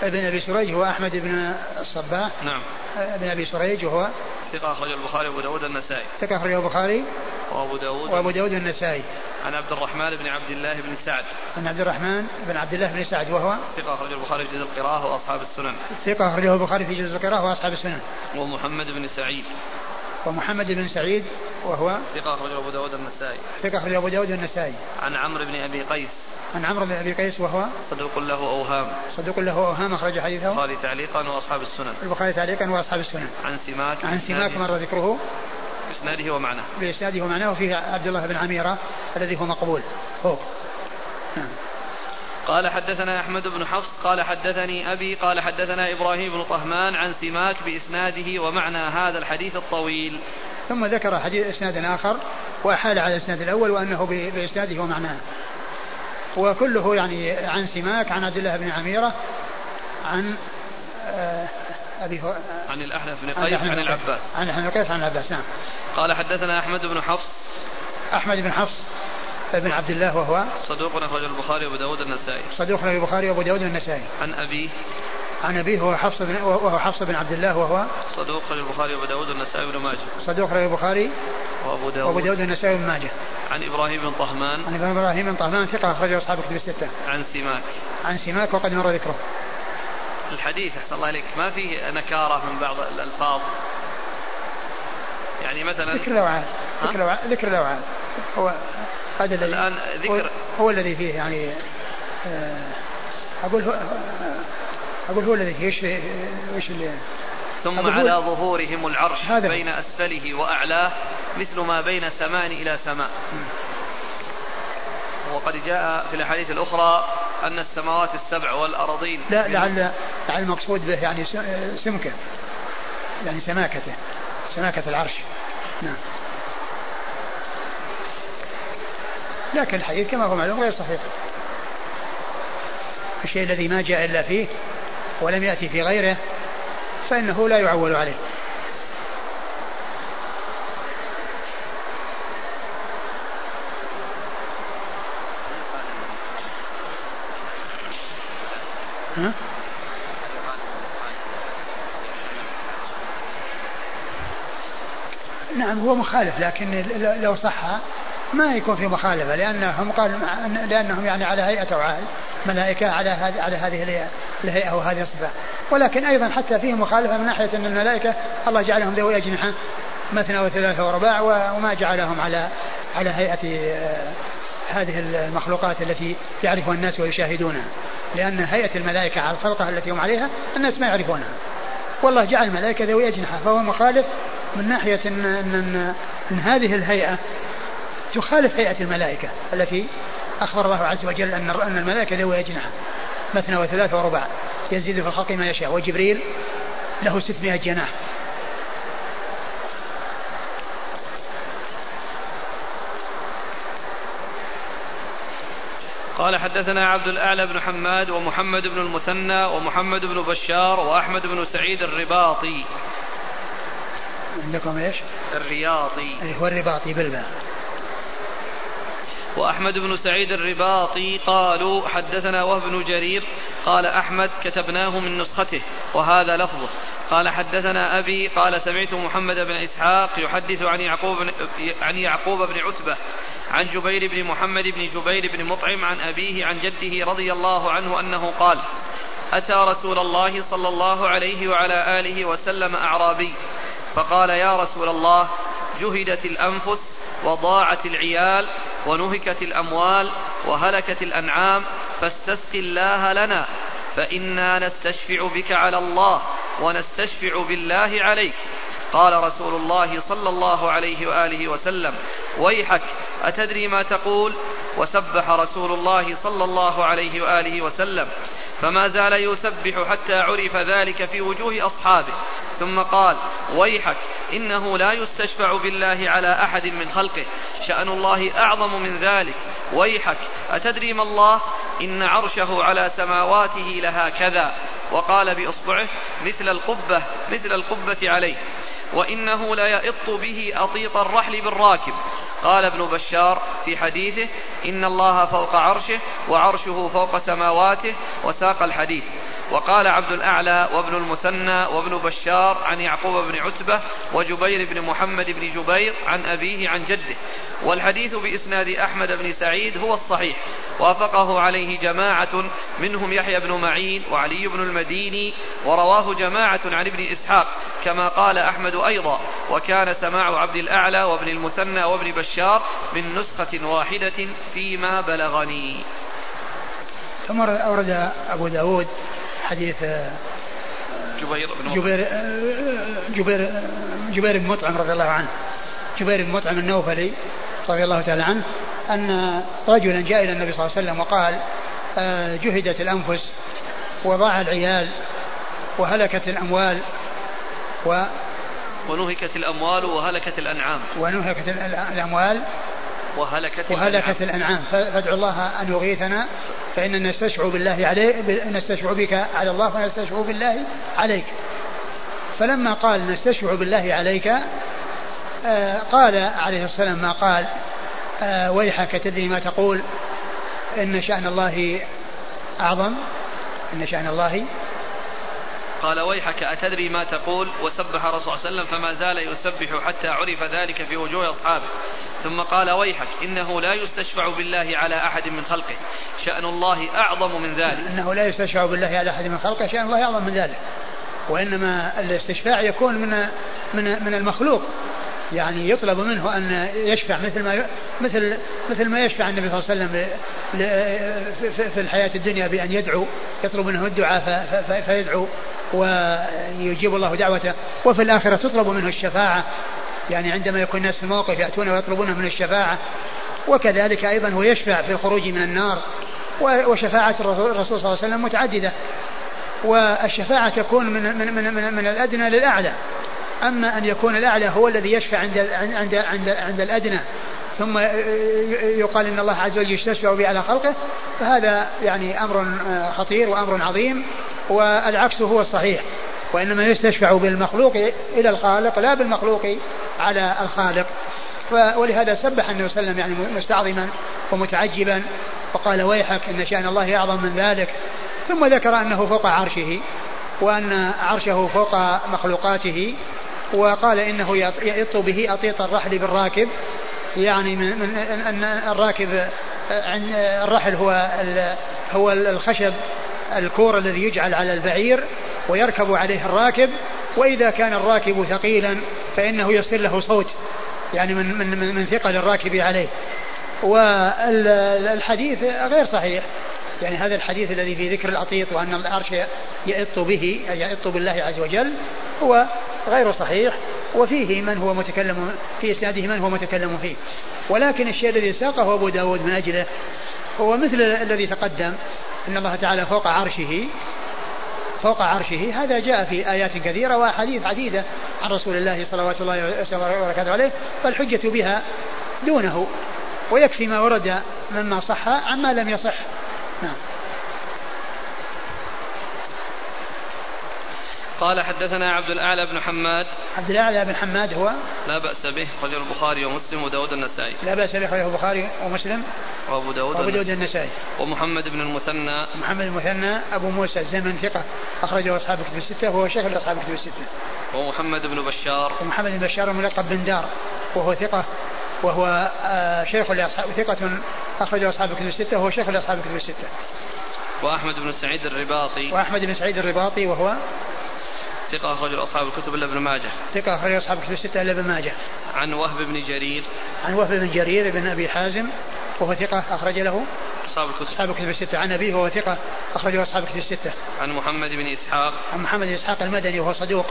بن أبي سريج هو أحمد بن الصباح. نعم. بن أبي سريج وهو ثقة أخرجه البخاري وأبو داود النسائي. ثقة أخرجه البخاري وأبو داود وأبو داود النسائي. عن عبد الرحمن بن عبد الله بن سعد. عن عبد الرحمن بن عبد الله بن سعد وهو ثقة أخرجه البخاري في جزء القراءة وأصحاب السنن. ثقة أخرجه البخاري في جزء القراءة وأصحاب السنن. ومحمد بن سعيد. ومحمد بن سعيد وهو ثقة أخرجه أبو داود النسائي ثقة أخرجه أبو داود النسائي عن عمرو بن أبي قيس. عن عمرو بن أبي قيس وهو صدوق له أوهام. صدوق له أوهام أخرج حديثه. البخاري تعليقا وأصحاب السنن. البخاري تعليقا وأصحاب السنن. عن سماك. عن سماك مر ذكره. بإسناده ومعناه. بإسناده ومعناه وفيه عبد الله بن عميرة الذي هو مقبول. فوق نعم. قال حدثنا أحمد بن حفص قال حدثني أبي قال حدثنا إبراهيم بن طهمان عن سماك بإسناده ومعنى هذا الحديث الطويل. ثم ذكر حديث إسناد آخر وأحال على الإسناد الأول وأنه بإسناده ومعناه وكله يعني عن سماك عن عبد الله بن عميرة عن آه، أبي عن الأحنف بن قيس عن, عن العباس. عن الأحنف بن قيس عن العباس نعم. قال حدثنا أحمد بن حفص. أحمد بن حفص بن عبد الله وهو صدوق أخرج البخاري وأبو داود النسائي. صدوق أخرج البخاري وأبو داود النسائي. عن أبيه. عن أبيه هو حفص بن وهو حفص بن عبد الله وهو صدوق أخرج البخاري وأبو داود النسائي بن ماجه. صدوق أخرج البخاري وأبو داود. وأبو داود النسائي بن ماجه. عن إبراهيم بن طهمان. عن إبراهيم بن طهمان ثقة أخرجه أصحاب كتب الستة. عن سماك. عن سماك وقد مر ذكره. الحديث أحسن الله إليك. ما فيه نكارة من بعض الألفاظ. يعني مثلا ذكر ذكر الأوعال ذكر الأوعال هو هذا الذي الآن ذكر هو, هو الذي فيه يعني آه، أقول هو أقول هو الذي فيه إيش إيش اللي ثم على ظهورهم العرش هذا بين أسفله وأعلاه مثل ما بين سماء إلى سماء. وقد جاء في الأحاديث الأخرى أن السماوات السبع والأراضين لا لعل لعل المقصود به يعني سمكة. يعني سماكته سماكة العرش. نعم. لكن الحديث كما هو معلوم غير صحيح الشيء الذي ما جاء إلا فيه ولم يأتي في غيره فإنه لا يعول عليه ها؟ نعم هو مخالف لكن لو صح ما يكون في مخالفة لأنهم قال لأنهم يعني على هيئة اوعال ملائكة على هذه على هذه الهيئه وهذه الصفة. ولكن أيضا حتى فيه مخالفة من ناحية أن الملائكة الله جعلهم ذوي أجنحة مثنى وثلاثة ورباع وما جعلهم على على هيئة آه، هذه المخلوقات التي يعرفها الناس ويشاهدونها. لأن هيئة الملائكة على الخلقة التي هم عليها الناس ما يعرفونها. والله جعل الملائكة ذوي أجنحة فهو مخالف من ناحية إن, إن, إن هذه الهيئة تخالف هيئة الملائكة التي أخبر الله عز وجل أن أن الملائكة ذوي أجنحة مثنى وثلاثة ورباع. يزيد في الخلق ما يشاء وجبريل له 600 جناح. قال حدثنا عبد الأعلى بن حماد ومحمد بن المثنى ومحمد بن بشار وأحمد بن سعيد الرباطي. عندكم إيش؟ الرياضي. أي هو الرباطي بالباء. وأحمد بن سعيد الرباطي قالوا حدثنا وهب بن جرير قال أحمد كتبناه من نسخته وهذا لفظه. قال حدثنا أبي قال سمعت محمد بن إسحاق يحدث عن يعقوب عن يعقوب بن عتبة عن جبير بن محمد بن جبير بن مطعم عن أبيه عن جده رضي الله عنه أنه قال أتى رسول الله صلى الله عليه وعلى آله وسلم أعرابي فقال يا رسول الله جهدت الأنفس وضاعت العيال ونهكت الأموال وهلكت الأنعام فاستسق الله لنا فإنا نستشفع بك على الله ونستشفع بالله عليك. قال رسول الله صلى الله عليه وآله وسلم ويحك أتدري ما تقول؟ وسبح رسول الله صلى الله عليه وآله وسلم. فما زال يسبح حتى عرف ذلك في وجوه أصحابه. ثم قال ويحك إنه لا يستشفع بالله على أحد من خلقه. شأن الله أعظم من ذلك. ويحك أتدري ما الله؟ إن عرشه على سماواته لها كذا وقال بإصبعه مثل القبة مثل القبة عليه. وإنه ليئط به أطيط الرحل بالراكب. قال ابن بشار في حديثه إن الله فوق عرشه وعرشه فوق سماواته وساق الحديث. وقال عبد الأعلى وابن المثنى وابن بشار عن يعقوب بن عتبة وجبير بن محمد بن جبير عن أبيه عن جده. والحديث بإسناد أحمد بن سعيد هو الصحيح. وافقه عليه جماعة منهم يحيى بن معين وعلي بن المديني ورواه جماعة عن ابن إسحاق كما قال أحمد أيضا وكان سماع عبد الأعلى وابن المثنى وابن بشار من نسخة واحدة فيما بلغني. ثم أورد أبو داود حديث جبير بن جبير جبير جبير بن مطعم رضي الله عنه. جبير بن مطعم النوفلي رضي الله تعالى عنه أن رجلا جاء إلى النبي صلى الله عليه وسلم وقال آه، جهدت الأنفس وضاع العيال وهلكت الأموال و ونهكت الأموال وهلكت الأنعام. ونهكت الأموال وهلكت وهلكت الأنعام. فادعوا الله أن يغيثنا فإننا نستشفع بالله عليه نستشفع بك على الله ونستشفع بالله عليك. فلما قال نستشفع بالله عليك آه قال عليه الصلاة والسلام ما قال آه ويحك تدري ما تقول إن شأن الله أعظم إن شأن الله قال ويحك أتدري ما تقول وسبح رسول الله صلى الله عليه وسلم فما زال يسبح حتى عرف ذلك في وجوه أصحابه. ثم قال ويحك إنه لا يستشفع بالله على أحد من خلقه. شأن الله أعظم من ذلك. إنه لا يستشفع بالله على أحد من خلقه. شأن الله أعظم من ذلك. وإنما الاستشفاع يكون من من من المخلوق. يعني يطلب منه أن يشفع مثل ما مثل مثل ما يشفع النبي صلى الله عليه وسلم في الحياة الدنيا بأن يدعو يطلب منه الدعاء فيدعو ويجيب الله دعوته. وفي الآخرة تطلب منه الشفاعة. يعني عندما يكون الناس في الموقف يأتون ويطلبون من الشفاعة. وكذلك أيضا هو يشفع في الخروج من النار. وشفاعة الرسول صلى الله عليه وسلم متعددة. والشفاعة تكون من من من, من, من الأدنى للأعلى. أما أن يكون الأعلى هو الذي يشفع عند عند عند عند الأدنى. ثم يقال إن الله عز وجل يستشفع به على خلقه فهذا يعني أمر خطير وأمر عظيم والعكس هو الصحيح وإنما يستشفع بالمخلوق إلى الخالق لا بالمخلوق على الخالق. ولهذا سبح النبي صلى الله عليه وسلم يعني مستعظما ومتعجبا وقال ويحك إن شأن الله أعظم من ذلك. ثم ذكر أنه فوق عرشه وأن عرشه فوق مخلوقاته وقال إنه يطو به أطيط الرحل بالراكب. يعني من, أن الراكب الرحل هو هو الخشب الكور الذي يجعل على البعير ويركب عليه الراكب. وإذا كان الراكب ثقيلا فإنه يصل له صوت يعني من من من ثقل الراكب عليه. والحديث غير صحيح. يعني هذا الحديث الذي في ذكر الأطيط وأن العرش يئط به يئط بالله عز وجل هو غير صحيح وفيه من هو متكلم في إسناده من هو متكلم فيه. ولكن الشيء الذي ساقه أبو داود من أجله هو مثل الذي تقدم أن الله تعالى فوق عرشه فوق عرشه هذا جاء في آيات كثيرة وأحاديث عديدة عن رسول الله صلوات الله وبركاته عليه فالحجة بها دونه ويكفي ما ورد مما صح عما لم يصح. نعم. قال حدثنا عبد الأعلى بن حماد. عبد الأعلى بن حماد هو؟ لا بأس به خرجه البخاري ومسلم وداود النسائي. لا بأس به خرجه البخاري ومسلم وأبو داود وأبو داود النسائي. ومحمد بن المثنى. محمد المثنى أبو موسى الزمن ثقة أخرجه أصحاب كتب الستة وهو شيخ لأصحاب كتب الستة. ومحمد بن بشار. ومحمد بن بشار الملقب بن دار وهو ثقة. وهو آه، شيخ لاصحاب ثقة أخرجه أصحاب كتب الستة وهو شيخ لأصحاب كتب الستة. وأحمد بن سعيد الرباطي. وأحمد بن سعيد الرباطي وهو؟ ثقة أخرج أصحاب الكتب إلا ابن ماجه. ثقة أخرج أصحاب الكتب الستة إلا ابن ماجه. عن وهب بن جرير. عن وهب بن جرير بن أبي حازم وهو ثقة أخرج له أصحاب الكتب. أصحاب الكتب الستة. عن أبيه وهو ثقة أخرجه أصحاب الكتب الستة. عن محمد بن إسحاق. عن محمد بن إسحاق المدني وهو صدوق.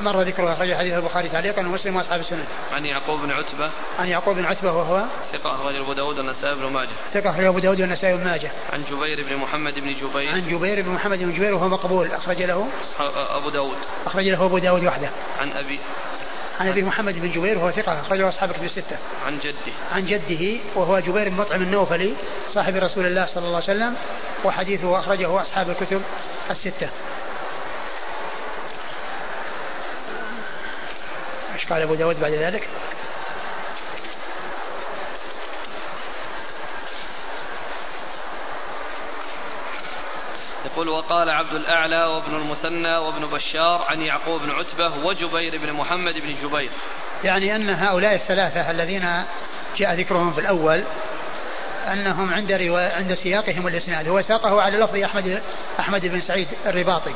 مر ذكره أخرج حديث البخاري تعليقا ومسلم وأصحاب السنن. عن يعقوب بن عتبة. عن يعقوب بن عتبة وهو ثقة أخرج أبو داود والنسائي بن ماجه. ثقة أخرج أبو داود والنسائي بن ماجه. عن جبير بن محمد بن جبير. عن جبير بن محمد بن جبير وهو مقبول أخرج له. أبو داود. أخرج له أبو داود وحده. عن أبي عن أبي محمد بن جبير وهو ثقة أخرجه أصحاب الكتب الستة. عن جده. عن جده وهو جبير بن مطعم النوفلي صاحب رسول الله صلى الله عليه وسلم وحديثه أخرجه أصحاب الكتب الستة. إيش قال أبو داود بعد ذلك؟ يقول وقال عبد الأعلى وابن المثنى وابن بشار عن يعقوب بن عتبة وجبير بن محمد بن جبير يعني أن هؤلاء الثلاثة الذين جاء ذكرهم في الأول أنهم عند روا... عند سياقهم الإسناد هو ساقه على لفظ أحمد أحمد بن سعيد الرباطي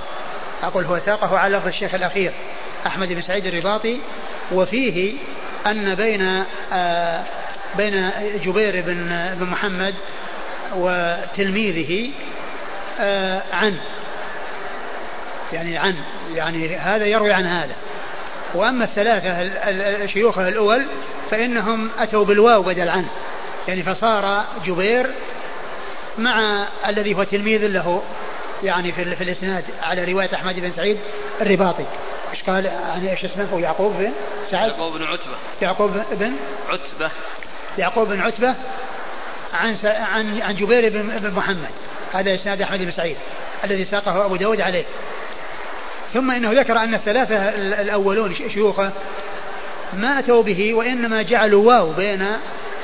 أقول هو ساقه على لفظ الشيخ الأخير أحمد بن سعيد الرباطي وفيه أن بين آه بين جبير بن بن محمد وتلميذه آه عن. يعني عن يعني هذا يروي عن هذا. وأما الثلاثة شيوخه الأول فإنهم أتوا بالواو بدل عنه يعني فصار جبير مع الذي هو تلميذ له يعني في, في الإسناد على رواية أحمد بن سعيد الرباطي. إيش قال؟ يعني إيش اسمه؟ هو يعقوب بن سعد؟ يعقوب بن عتبة. يعقوب بن عتبة. يعقوب بن عتبة عن عن عن جبير بن محمد. هذا إسناد أحمد بن سعيد الذي ساقه أبو داود عليه. ثم إنه ذكر أن الثلاثة الأولون شيوخه ما أتوا به وإنما جعلوا واو بين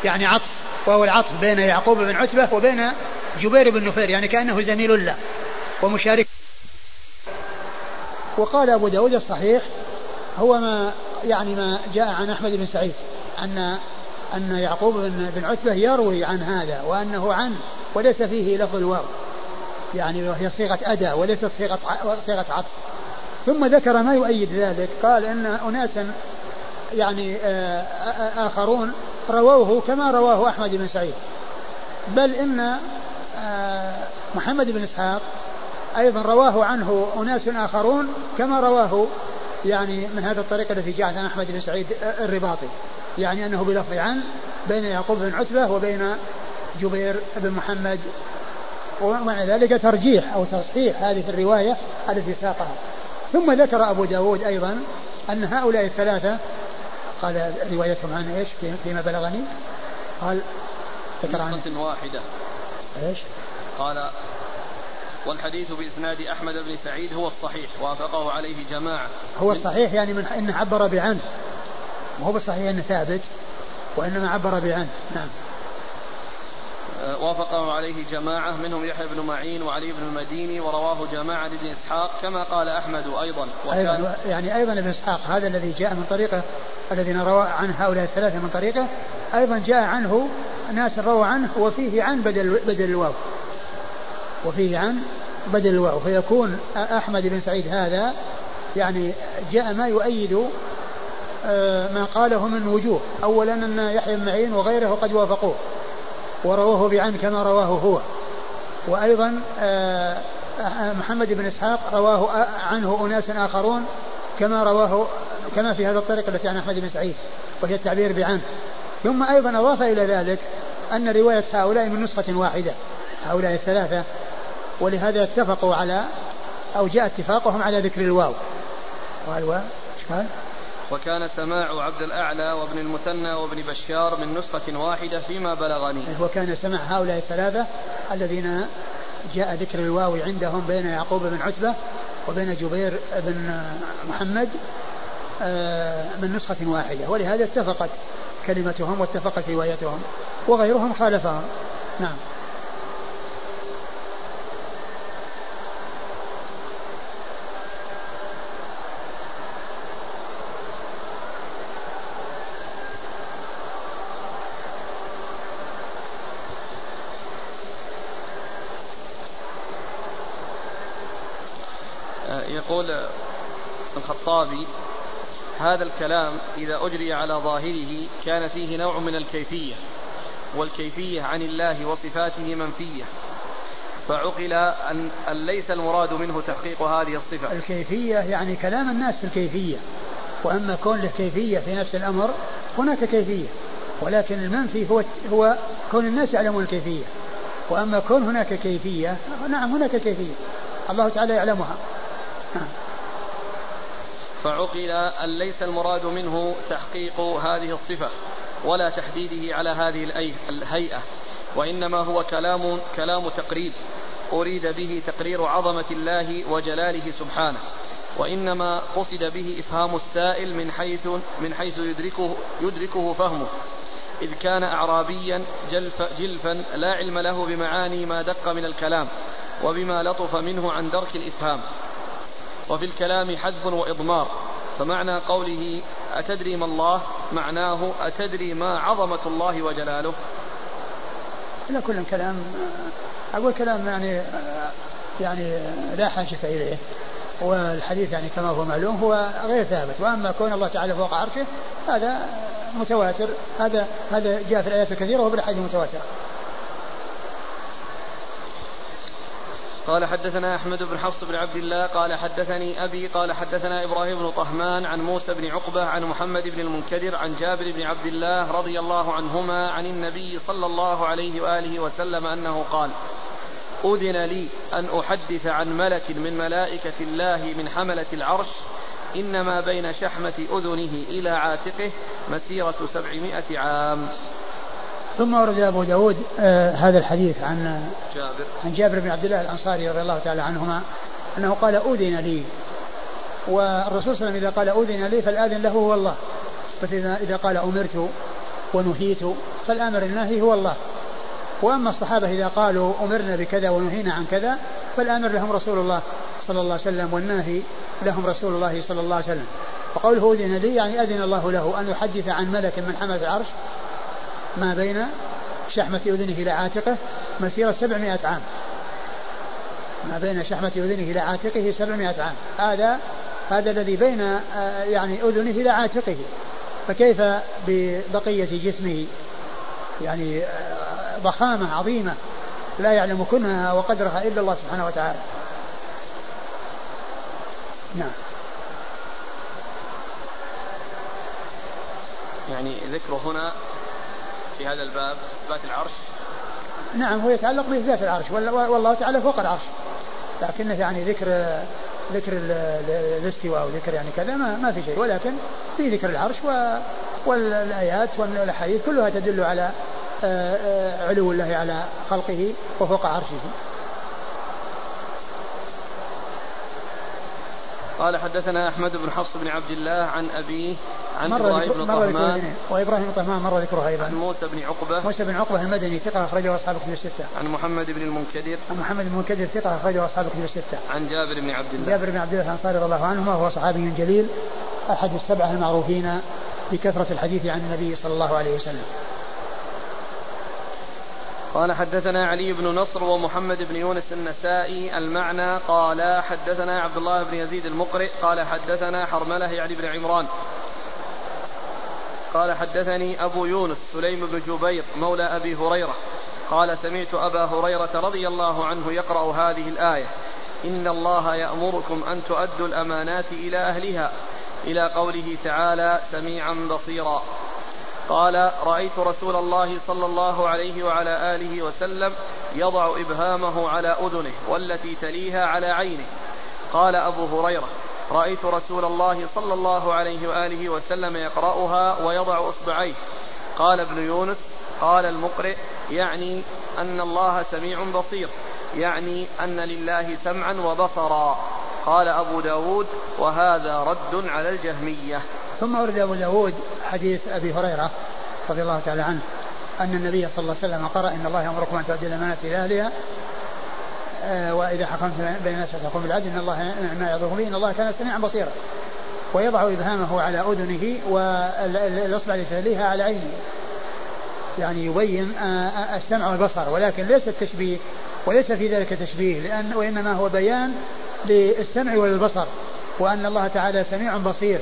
يعني عطف واو العطف بين يعقوب بن عتبة وبين جبير بن نفير يعني كأنه زميل له ومشارك وقال أبو داود الصحيح هو ما يعني ما جاء عن أحمد بن سعيد أن أن يعقوب بن عتبة يروي عن هذا وأنه عن وليس فيه لفظ الواو. يعني وهي صيغة أداء وليست صيغة صيغة عطف. ثم ذكر ما يؤيد ذلك. قال أن أناسا يعني آه، آخرون رووه كما رواه أحمد بن سعيد. بل إن آه، محمد بن إسحاق أيضا رواه عنه أناس آخرون كما رواه يعني من هذا الطريق الذي جاءت عن أحمد بن سعيد الرباطي. يعني أنه بلفظ عن بين يعقوب بن عتبة وبين جبير بن محمد. ومع ذلك ترجيح أو تصحيح هذه الرواية التي ساقها. ثم ذكر أبو داود أيضا أن هؤلاء الثلاثة قال روايتهم عن إيش؟ فيما بلغني. قال ذكر عن واحدة. إيش؟ قال والحديث بإسناد أحمد بن سعيد هو الصحيح وافقه عليه جماعة. هو الصحيح يعني من إنه عبر بعن ما هو بالصحيح أنه ثابت وإنما عبر بعن نعم. آه، وافقه عليه جماعة منهم يحيى بن معين وعلي بن المديني ورواه جماعة لابن إسحاق كما قال أحمد أيضا. أيضا يعني أيضا ابن إسحاق هذا الذي جاء من طريقه الذين روى عن هؤلاء الثلاثة من طريقه أيضا جاء عنه ناس رووا عنه وفيه عن بدل بدل الواو. وفيه عن بدل الواو فيكون أحمد بن سعيد هذا يعني جاء ما يؤيد آه، ما قاله من وجوه. أولا أن يحيى بن معين وغيره قد وافقوه ورواه بعن كما رواه هو. وأيضا آه، محمد بن إسحاق رواه عنه أناس آخرون كما رواه كما في هذا الطريق التي عن أحمد بن سعيد وهي التعبير بعن. ثم أيضا أضاف إلى ذلك أن رواية هؤلاء من نسخة واحدة هؤلاء الثلاثة ولهذا اتفقوا على أو جاء اتفاقهم على ذكر الواو. قال و قال؟ وكان سماع عبد الأعلى وابن المثنى وابن بشار من نسخة واحدة فيما بلغني. وكان سماع هؤلاء الثلاثة الذين جاء ذكر الواو عندهم بين يعقوب بن عتبة وبين جبير بن محمد آه، من نسخة واحدة. ولهذا اتفقت كلمتهم واتفقت روايتهم وغيرهم خالفهم. نعم. الخطابي هذا الكلام إذا أجري على ظاهره كان فيه نوع من الكيفية والكيفية عن الله وصفاته منفية. فعقل أن, ليس المراد منه تحقيق هذه الصفة. الكيفية يعني كلام الناس في الكيفية. وأما كون له كيفية في نفس الأمر هناك كيفية. ولكن المنفي هو هو كون الناس يعلمون الكيفية. وأما كون هناك كيفية نعم هناك كيفية. الله تعالى يعلمها. نعم. فعقل أن ليس المراد منه تحقيق هذه الصفة ولا تحديده على هذه الهيئة وإنما هو كلام كلام تقريب أريد به تقرير عظمة الله وجلاله سبحانه وإنما قصد به إفهام السائل من حيث من حيث يدركه يدركه فهمه إذ كان أعرابيا جلف جلفا لا علم له بمعاني ما دق من الكلام وبما لطف منه عن درك الإفهام. وفي الكلام حذف وإضمار. فمعنى قوله أتدري ما الله معناه أتدري ما عظمة الله وجلاله. لا كل كلام أقول كلام يعني يعني لا حاجة إليه. والحديث يعني كما هو معلوم هو غير ثابت. وأما كون الله تعالى فوق عرشه هذا متواتر. هذا هذا جاء في الآيات الكثيرة وبالاحاديث المتواتره. قال حدثنا أحمد بن حفص بن عبد الله قال حدثني أبي قال حدثنا إبراهيم بن طهمان عن موسى بن عقبة عن محمد بن المنكدر عن جابر بن عبد الله رضي الله عنهما عن النبي صلى الله عليه وآله وسلم أنه قال: أذن لي أن أحدث عن ملك من ملائكة الله من حملة العرش إنما بين شحمة أذنه إلى عاتقه مسيرة سبعمائة عام. ثم ورد أبو داود آه هذا الحديث عن جابر. عن جابر بن عبد الله الأنصاري رضي الله تعالى عنهما أنه قال أذن لي. والرسول صلى الله عليه وسلم إذا قال أذن لي فالآذن له هو الله. فإذا إذا قال أمرت ونهيت فالآمر الناهي هو الله. وأما الصحابة إذا قالوا أمرنا بكذا ونهينا عن كذا فالآمر لهم رسول الله صلى الله عليه وسلم والناهي لهم رسول الله صلى الله عليه وسلم. وقوله أذن لي يعني أذن الله له أن يحدث عن ملك من حملة العرش ما بين شحمة أذنه إلى عاتقه مسيرة سبعمائة عام. ما بين شحمة أذنه إلى عاتقه سبعمائة عام. هذا هذا الذي بين آه، يعني أذنه إلى عاتقه. فكيف ببقية جسمه؟ يعني آه، ضخامة عظيمة لا يعلم كنها وقدرها إلا الله سبحانه وتعالى. نعم. يعني ذكره هنا في هذا الباب إثبات العرش؟ نعم هو يتعلق بإثبات العرش والله تعالى فوق العرش لكنه يعني ذكر ذكر الاستواء وذكر يعني كذا ما, ما في شيء ولكن في ذكر العرش والآيات والأحاديث كلها تدل على آه، آه، علو الله على خلقه وفوق عرشه. قال حدثنا أحمد بن حفص بن عبد الله عن أبيه عن إبراهيم بن طهمان. وإبراهيم بن طهمان مر ذكرها أيضا. عن موسى بن عقبة. موسى بن عقبة المدني ثقة أخرجه أصحاب كتب الستة. عن محمد بن المنكدر. عن محمد بن المنكدر ثقة أخرجه أصحاب كتب الستة. عن جابر بن عبد الله. جابر بن عبد الله الأنصاري رضي الله عنهما وهو صحابي جليل أحد السبعة المعروفين بكثرة الحديث عن النبي صلى الله عليه وسلم. قال حدثنا علي بن نصر ومحمد بن يونس النسائي المعنى قال حدثنا عبد الله بن يزيد المقرئ قال حدثنا حرملة يعني بن عمران. قال حدثني أبو يونس سليم بن جبير مولى أبي هريرة. قال سمعت أبا هريرة رضي الله عنه يقرأ هذه الآية. إن الله يأمركم أن تؤدوا الأمانات إلى أهلها. إلى قوله تعالى سميعا بصيرا. قال رأيت رسول الله صلى الله عليه وعلى آله وسلم يضع إبهامه على أذنه والتي تليها على عينه. قال أبو هريرة رأيت رسول الله صلى الله عليه وآله وسلم يقرأها ويضع إصبعيه. قال ابن يونس قال المقرئ يعني أن الله سميع بصير يعني أن لله سمعا وبصرا. قال أبو داود وهذا رد على الجهمية. ثم ورد أبو داود حديث أبي هريرة رضي الله تعالى عنه أن النبي صلى الله عليه وسلم قرأ إن الله يأمركم أن تؤدوا الأمانات إلى أهلها آه، وإذا حكمتم بين الناس فتقوم بالعدل إن الله ما يعظكم به إن الله كان سميعا بصيرا. ويضع إبهامه على أذنه والإصبع التي على عينه. يعني يبين السمع والبصر ولكن ليس التشبيه وليس في ذلك تشبيه لأن وإنما هو بيان للسمع وللبصر وأن الله تعالى سميع بصير.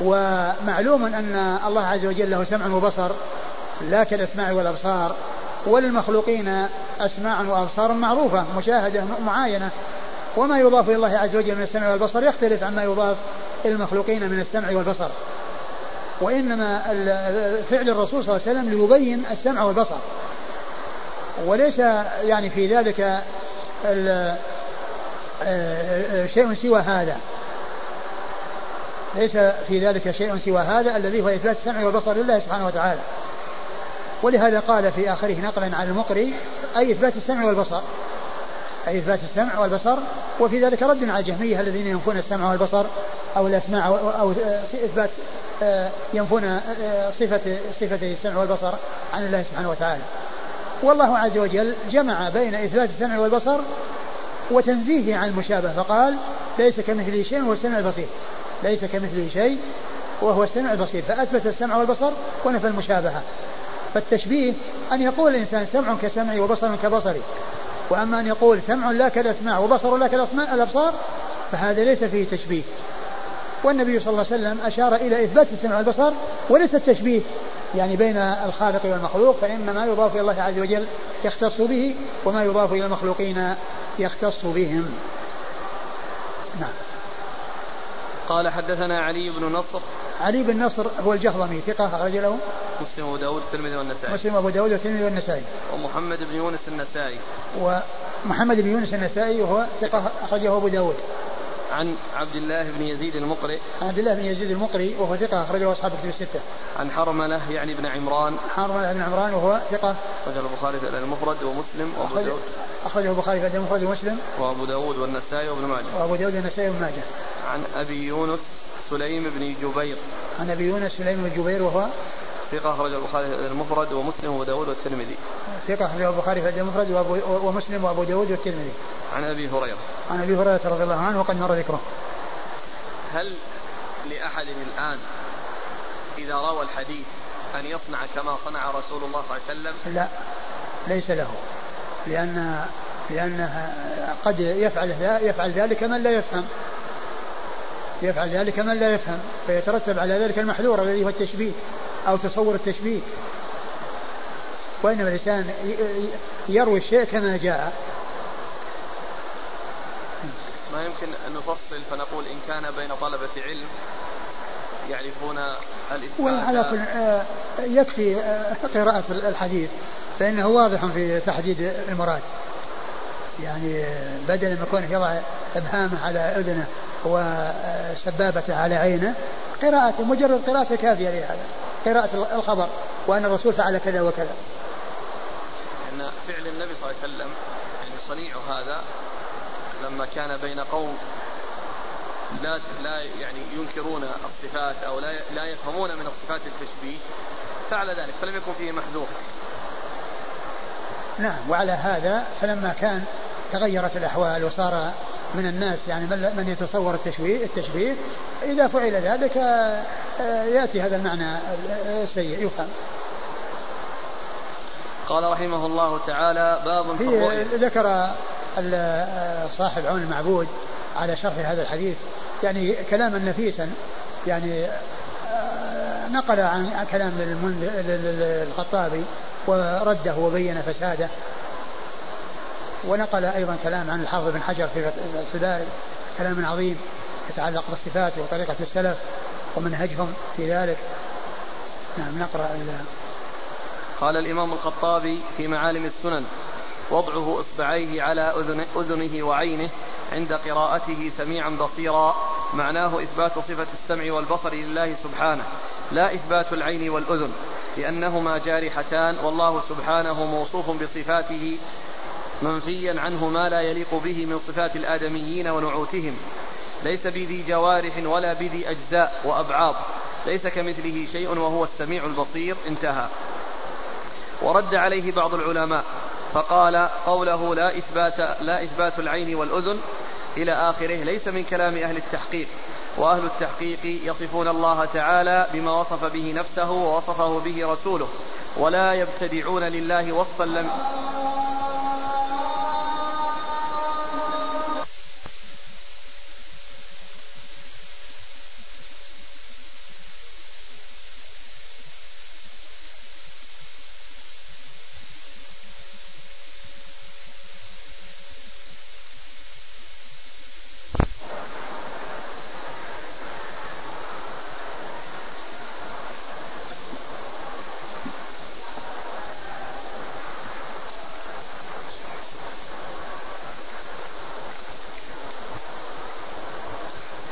ومعلوم أن الله عز وجل له سمع وبصر لا كالأسماع والأبصار وللمخلوقين أسماع وأبصار معروفة مشاهدة معاينة. وما يضاف إلى الله عز وجل من السمع والبصر يختلف عما يضاف إلى المخلوقين من السمع والبصر. وإنما فعل الرسول صلى الله عليه وسلم ليبين السمع والبصر. وليس يعني في ذلك شيء سوى هذا. ليس في ذلك شيء سوى هذا الذي هو إثبات السمع والبصر لله سبحانه وتعالى. ولهذا قال في آخره نقلا عن المقري أي إثبات السمع والبصر. أي إثبات السمع والبصر وفي ذلك رد على الجهمية الذين ينفون السمع والبصر أو الأسماع أو إثبات آه، ينفون آه، صفة صفة السمع والبصر عن الله سبحانه وتعالى. والله عز وجل جمع بين إثبات السمع والبصر وتنزيهه عن المشابه فقال ليس كمثله شيء وهو السمع البصير. ليس كمثله شيء وهو السمع البصير. فأثبت السمع والبصر ونفى المشابهة. فالتشبيه أن يقول الإنسان سمع كسمعي وبصر كبصري. وأما أن يقول سمع لا كالأسماع وبصر لا كالأبصار فهذا ليس فيه تشبيه. والنبي صلى الله عليه وسلم أشار إلى إثبات السمع والبصر وليس التشبيه يعني بين الخالق والمخلوق فإن ما يضاف إلى الله عز وجل يختص به وما يضاف إلى المخلوقين يختص بهم. نعم. قال حدثنا علي بن نصر. علي بن نصر هو الجهضمي ثقة أخرج له. مسلم وأبو داود والترمذي والنسائي. مسلم وأبو داود والترمذي والنسائي. ومحمد بن يونس النسائي. ومحمد بن يونس النسائي وهو ثقة أخرجه أبو داود. عن عبد الله بن يزيد المقرئ عن عبد الله بن يزيد المقري وهو ثقة أخرجه أصحاب الكتب الستة. عن حرملة يعني بن عمران. حرملة بن عمران وهو ثقة. أخرجه البخاري في المفرد ومسلم وأبو داود. أخرجه البخاري في المفرد ومسلم. وأبو داود والنسائي وابن ماجه. وأبو داود والنسائي وابن ماجه. عن أبي يونس سليم بن جبير. عن أبي يونس سليم بن جبير وهو ثقة أخرج البخاري في المفرد ومسلم وأبو داود والترمذي. ثقة أخرج البخاري في المفرد ومسلم وأبو داود والترمذي. عن أبي هريرة. عن أبي هريرة رضي الله عنه وقد مر ذكره. هل لأحد الآن إذا روى الحديث أن يصنع كما صنع رسول الله صلى الله عليه وسلم لا ليس له لأن لأنه قد يفعل يفعل ذلك من لا يفهم يفعل ذلك من لا يفهم فيترتب على ذلك المحذور الذي هو التشبيه أو تصور التشبيه. وإنما الإنسان يروي الشيء كما جاء. ما يمكن أن نفصل فنقول إن كان بين طلبة علم يعرفون الإثبات. وعلى كل آه، يكفي آه، قراءة الحديث فإنه واضح في تحديد المراد. يعني بدل ما يكون يضع إبهامه على أذنه وسبابته على عينه قراءة مجرد قراءة كافية لهذا قراءة الخبر وأن الرسول فعل كذا وكذا أن فعل النبي صلى الله عليه وسلم يعني صنيع هذا لما كان بين قوم لا لا يعني ينكرون الصفات أو لا لا يفهمون من الصفات التشبيه فعل ذلك فلم يكن فيه محذور. نعم وعلى هذا فلما كان تغيرت الأحوال وصار من الناس يعني من يتصور التشبيه التشبيه إذا فعل ذلك آه، يأتي هذا المعنى السيء يفهم. قال رحمه الله تعالى باب في ذكر صاحب عون المعبود على شرح هذا الحديث يعني كلاما نفيسا يعني آه، نقل عن كلام الخطابي ورده وبين فساده. ونقل أيضا كلام عن الحافظ بن حجر في الباري كلام عظيم يتعلق بالصفات وطريقة السلف ومنهجهم في ذلك. نعم نقرأ قال الإمام الخطابي في معالم السنن وضعه إصبعيه على أذن أذنه وعينه عند قراءته سميعا بصيرا. معناه إثبات صفة السمع والبصر لله سبحانه لا إثبات العين والأذن لأنهما جارحتان. والله سبحانه موصوف بصفاته منفيا عنه ما لا يليق به من صفات الآدميين ونعوتهم. ليس بذي جوارح ولا بذي أجزاء وأبعاض. ليس كمثله شيء وهو السميع البصير. انتهى. ورد عليه بعض العلماء فقال قوله لا إثبات لا إثبات العين والأذن إلى آخره ليس من كلام أهل التحقيق. وأهل التحقيق يصفون الله تعالى بما وصف به نفسه ووصفه به رسوله ولا يبتدعون لله وصفا لم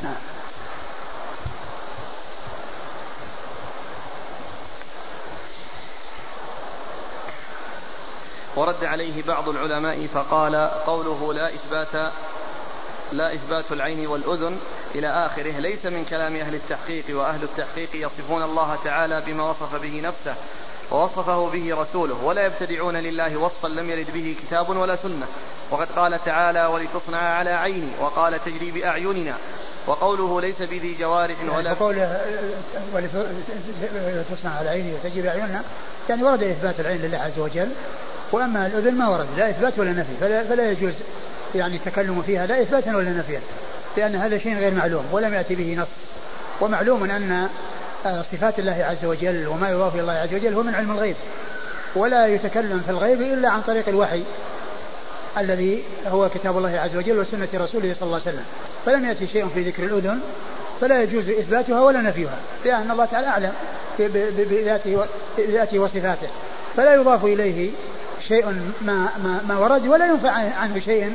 نعم. ورد عليه بعض العلماء فقال قوله لا إثبات لا إثبات العين والأذن إلى آخره ليس من كلام أهل التحقيق وأهل التحقيق يصفون الله تعالى بما وصف به نفسه ووصفه به رسوله ولا يبتدعون لله وصفا لم يرد به كتاب ولا سنة وقد قال تعالى ولتصنع على عيني وقال تجري بأعيننا وقوله ليس بذي جوارح ولا يعني وقوله ولتصنع على عيني وتجري بأعيننا يعني ورد إثبات العين لله عز وجل وأما الأذن ما ورد لا إثبات ولا نفي فلا, فلا يجوز يعني التكلم فيها لا إثباتا ولا نفيا لأن هذا شيء غير معلوم ولم يأتي به نص. ومعلوم أن آه، صفات الله عز وجل وما يضاف الله عز وجل هو من علم الغيب ولا يتكلم في الغيب إلا عن طريق الوحي. الذي هو كتاب الله عز وجل وسنة رسوله صلى الله عليه وسلم. فلم يأتي شيء في ذكر الأذن فلا يجوز إثباتها ولا نفيها لأن الله تعالى أعلم بذاته, وصفاته. فلا يضاف إليه شيء ما, ما, ما ورد ولا ينفع عنه شيء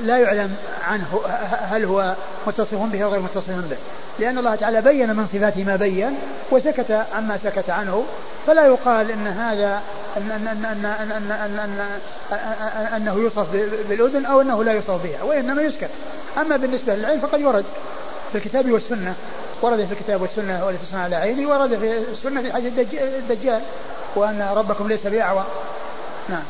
لا يعلم عنه هل هو متصف به أو غير متصف به لأن الله تعالى بين من صفاته ما بين وسكت عما سكت عنه فلا يقال ان هذا أن أن أن أن أن أن أن أن أنه يوصف بالأذن أو أنه لا يوصف بها وإنما يسكت أما بالنسبة للعين فقد ورد في الكتاب والسنة ورد في الكتاب والسنة ولتصنع على عيني ورد في السنة في حديث الدجال وأن ربكم ليس بأعور نعم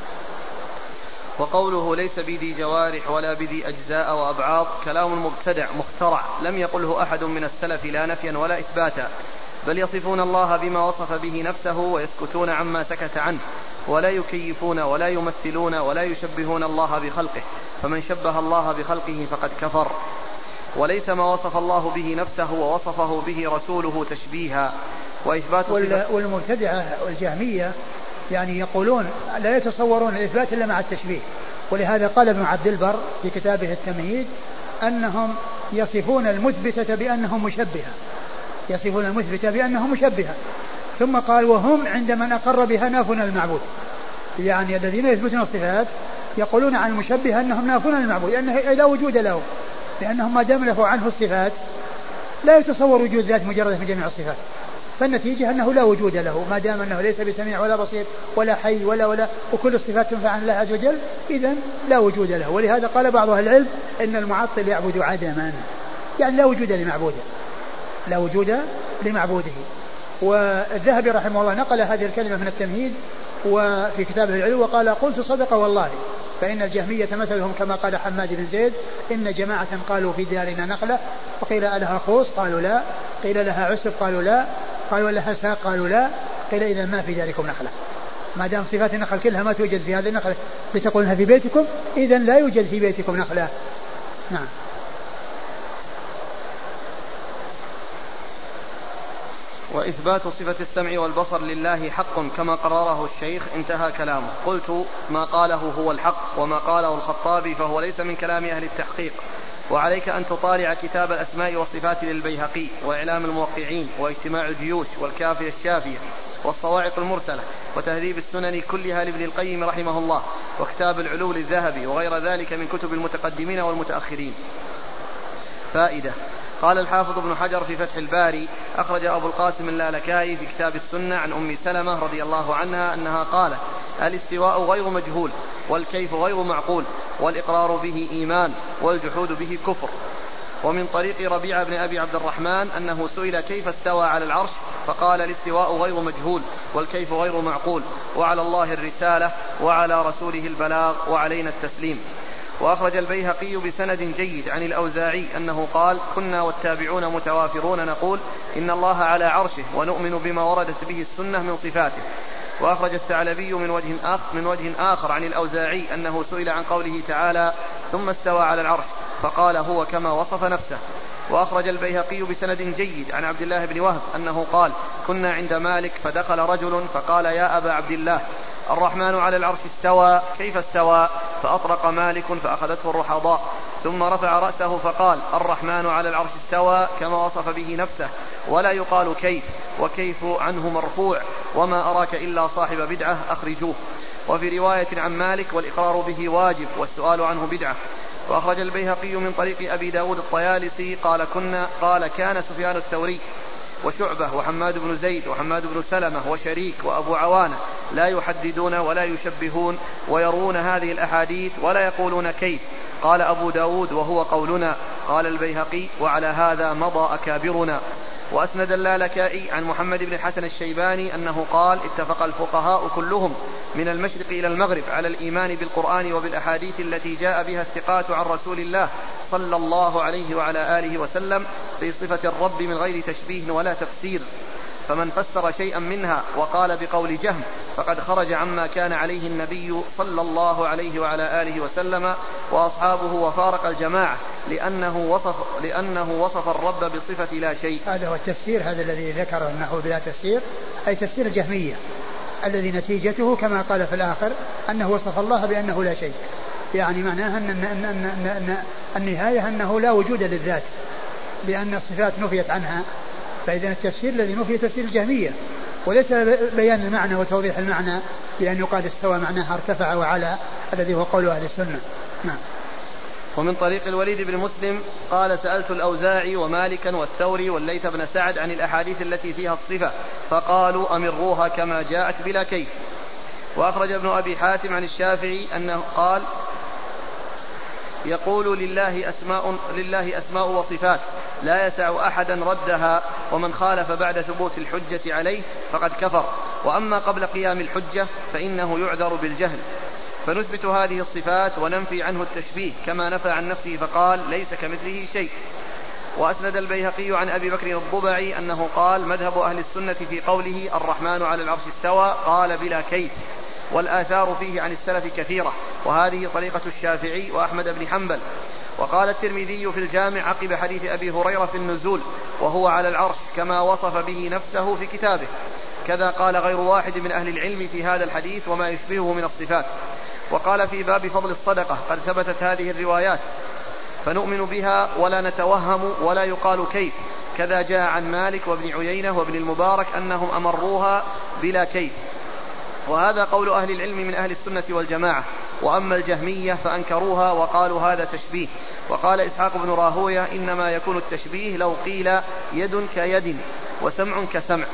وقوله ليس بذي جوارح ولا بذي أجزاء وأبعاض كلام مبتدع مخترع لم يقله أحد من السلف لا نفيا ولا إثباتا. بل يصفون الله بما وصف به نفسه ويسكتون عما سكت عنه ولا يكيفون ولا يمثلون ولا يشبهون الله بخلقه. فمن شبه الله بخلقه فقد كفر. وليس ما وصف الله به نفسه ووصفه به رسوله تشبيها. وإثبات والمبتدعة والجهمية يعني يقولون لا يتصورون الإثبات إلا مع التشبيه. ولهذا قال ابن عبد البر في كتابه التمهيد أنهم يصفون المثبتة بأنهم مشبهة. يصفون المثبتة بأنهم مشبهة. ثم قال وهم عند من أقر بها نافون المعبود. يعني الذين يثبتون الصفات يقولون عن المشبهة أنهم نافون المعبود لأنه لا وجود له لأنهم ما دام عنه الصفات لا يتصور وجود ذات مجردة من جميع الصفات. فالنتيجة أنه لا وجود له ما دام أنه ليس بسميع ولا بصير ولا حي ولا ولا وكل الصفات تنفع عن الله عز وجل إذا لا وجود له. ولهذا قال بعض أهل العلم أن المعطل يعبد عدما. يعني لا وجود لمعبوده. لا وجود لمعبوده. والذهبي رحمه الله نقل هذه الكلمة من التمهيد وفي كتابه العلو وقال قلت صدق والله فإن الجهمية مثلهم كما قال حماد بن زيد إن جماعة قالوا في دارنا نخلة وقيل ألها خوص؟ قالوا لا قيل لها عسب قالوا لا قالوا لها ساق قالوا لا قيل إذا ما في داركم نخلة. ما دام صفات النخل كلها ما توجد في هذه النخلة. لتقولونها في بيتكم إذا لا يوجد في بيتكم نخلة. نعم. وإثبات صفة السمع والبصر لله حق كما قرره الشيخ انتهى كلامه. قلت ما قاله هو الحق وما قاله الخطابي فهو ليس من كلام أهل التحقيق. وعليك أن تطالع كتاب الأسماء والصفات للبيهقي وإعلام الموقعين واجتماع الجيوش والكافية الشافية والصواعق المرسلة وتهذيب السنن كلها لابن القيم رحمه الله وكتاب العلو للذهبي وغير ذلك من كتب المتقدمين والمتأخرين. فائدة قال الحافظ ابن حجر في فتح الباري أخرج أبو القاسم اللالكائي في كتاب السنة عن أم سلمة رضي الله عنها أنها قالت الإستواء غير مجهول والكيف غير معقول والإقرار به إيمان والجحود به كفر. ومن طريق ربيعة بن أبي عبد الرحمن أنه سئل كيف استوى على العرش؟ فقال الإستواء غير مجهول والكيف غير معقول وعلى الله الرسالة وعلى رسوله البلاغ وعلينا التسليم. وأخرج البيهقي بسند جيد عن الأوزاعي أنه قال كنا والتابعون متوافرون نقول إن الله على عرشه ونؤمن بما وردت به السنة من صفاته. وأخرج الثعلبي من وجه آخر, من وجه آخر عن الأوزاعي أنه سئل عن قوله تعالى ثم استوى على العرش فقال هو كما وصف نفسه. وأخرج البيهقي بسند جيد عن عبد الله بن وهب أنه قال كنا عند مالك فدخل رجل فقال يا أبا عبد الله الرحمن على العرش استوى كيف استوى؟ فأطرق مالك فأخذته الرحضاء ثم رفع رأسه فقال الرحمن على العرش استوى كما وصف به نفسه ولا يقال كيف وكيف عنه مرفوع وما أراك إلا صاحب بدعة أخرجوه. وفي رواية عن مالك والإقرار به واجب والسؤال عنه بدعة. وأخرج البيهقي من طريق أبي داود الطيالسي قال كنا قال كان سفيان الثوري وشعبة وحماد بن زيد وحماد بن سلمة وشريك وأبو عوانة لا يحددون ولا يشبهون ويرون هذه الأحاديث ولا يقولون كيف. قال أبو داود وهو قولنا. قال البيهقي وعلى هذا مضى أكابرنا. وأسند اللالكائي عن محمد بن الحسن الشيباني أنه قال اتفق الفقهاء كلهم من المشرق إلى المغرب على الإيمان بالقرآن وبالأحاديث التي جاء بها الثقات عن رسول الله صلى الله عليه وعلى آله وسلم في صفة الرب من غير تشبيه ولا تفسير. فمن فسر شيئا منها وقال بقول جهم فقد خرج عما كان عليه النبي صلى الله عليه وعلى آله وسلم وأصحابه وفارق الجماعة لأنه وصف, لأنه وصف الرب بصفة لا شيء. هذا هو التفسير هذا الذي ذكره أنه بلا تفسير أي تفسير الجهمية الذي نتيجته كما قال في الآخر أنه وصف الله بأنه لا شيء. يعني معناها أن, أن, أن, أن, أن النهاية أنه لا وجود للذات لأن الصفات نفيت عنها. فإذا التفسير الذي نفي تفسير الجهمية وليس بيان المعنى وتوضيح المعنى بأن يقال استوى معناها ارتفع وعلى الذي هو قول أهل السنة. نعم. ومن طريق الوليد بن مسلم قال سألت الأوزاعي ومالكا والثوري والليث بن سعد عن الأحاديث التي فيها الصفة فقالوا أمروها كما جاءت بلا كيف. وأخرج ابن أبي حاتم عن الشافعي أنه قال يقول لله أسماء لله أسماء وصفات لا يسع أحدا ردها ومن خالف بعد ثبوت الحجة عليه فقد كفر. وأما قبل قيام الحجة فإنه يعذر بالجهل. فنثبت هذه الصفات وننفي عنه التشبيه كما نفى عن نفسه فقال ليس كمثله شيء. وأسند البيهقي عن أبي بكر الضبعي أنه قال مذهب أهل السنة في قوله الرحمن على العرش استوى قال بلا كيف. والآثار فيه عن السلف كثيرة وهذه طريقة الشافعي وأحمد بن حنبل. وقال الترمذي في الجامع عقب حديث أبي هريرة في النزول وهو على العرش كما وصف به نفسه في كتابه كذا قال غير واحد من أهل العلم في هذا الحديث وما يشبهه من الصفات. وقال في باب فضل الصدقة قد ثبتت هذه الروايات فنؤمن بها ولا نتوهم ولا يقال كيف كذا جاء عن مالك وابن عيينة وابن المبارك أنهم أمروها بلا كيف. وهذا قول أهل العلم من أهل السنة والجماعة. وأما الجهمية فأنكروها وقالوا هذا تشبيه. وقال إسحاق بن راهوية إنما يكون التشبيه لو قيل يد كيد وسمع كسمع.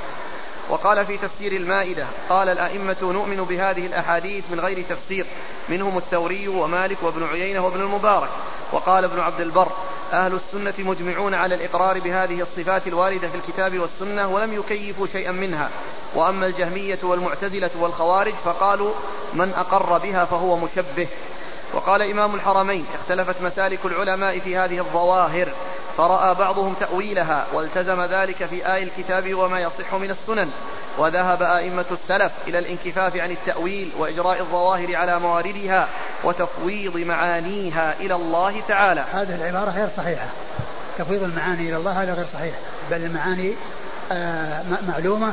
وقال في تفسير المائدة قال الأئمة نؤمن بهذه الأحاديث من غير تفسير منهم الثوري ومالك وابن عيينة وابن المبارك. وقال ابن عبد البر أهل السنة مجمعون على الإقرار بهذه الصفات الواردة في الكتاب والسنة ولم يكيفوا شيئا منها. وأما الجهمية والمعتزلة والخوارج فقالوا من أقر بها فهو مشبه. وقال إمام الحرمين اختلفت مسالك العلماء في هذه الظواهر فرأى بعضهم تأويلها والتزم ذلك في آي الكتاب وما يصح من السنن وذهب أئمة السلف إلى الانكفاف عن التأويل وإجراء الظواهر على مواردها وتفويض معانيها إلى الله تعالى. هذه العبارة غير صحيحة. تفويض المعاني إلى الله هذا غير صحيح بل المعاني آه معلومة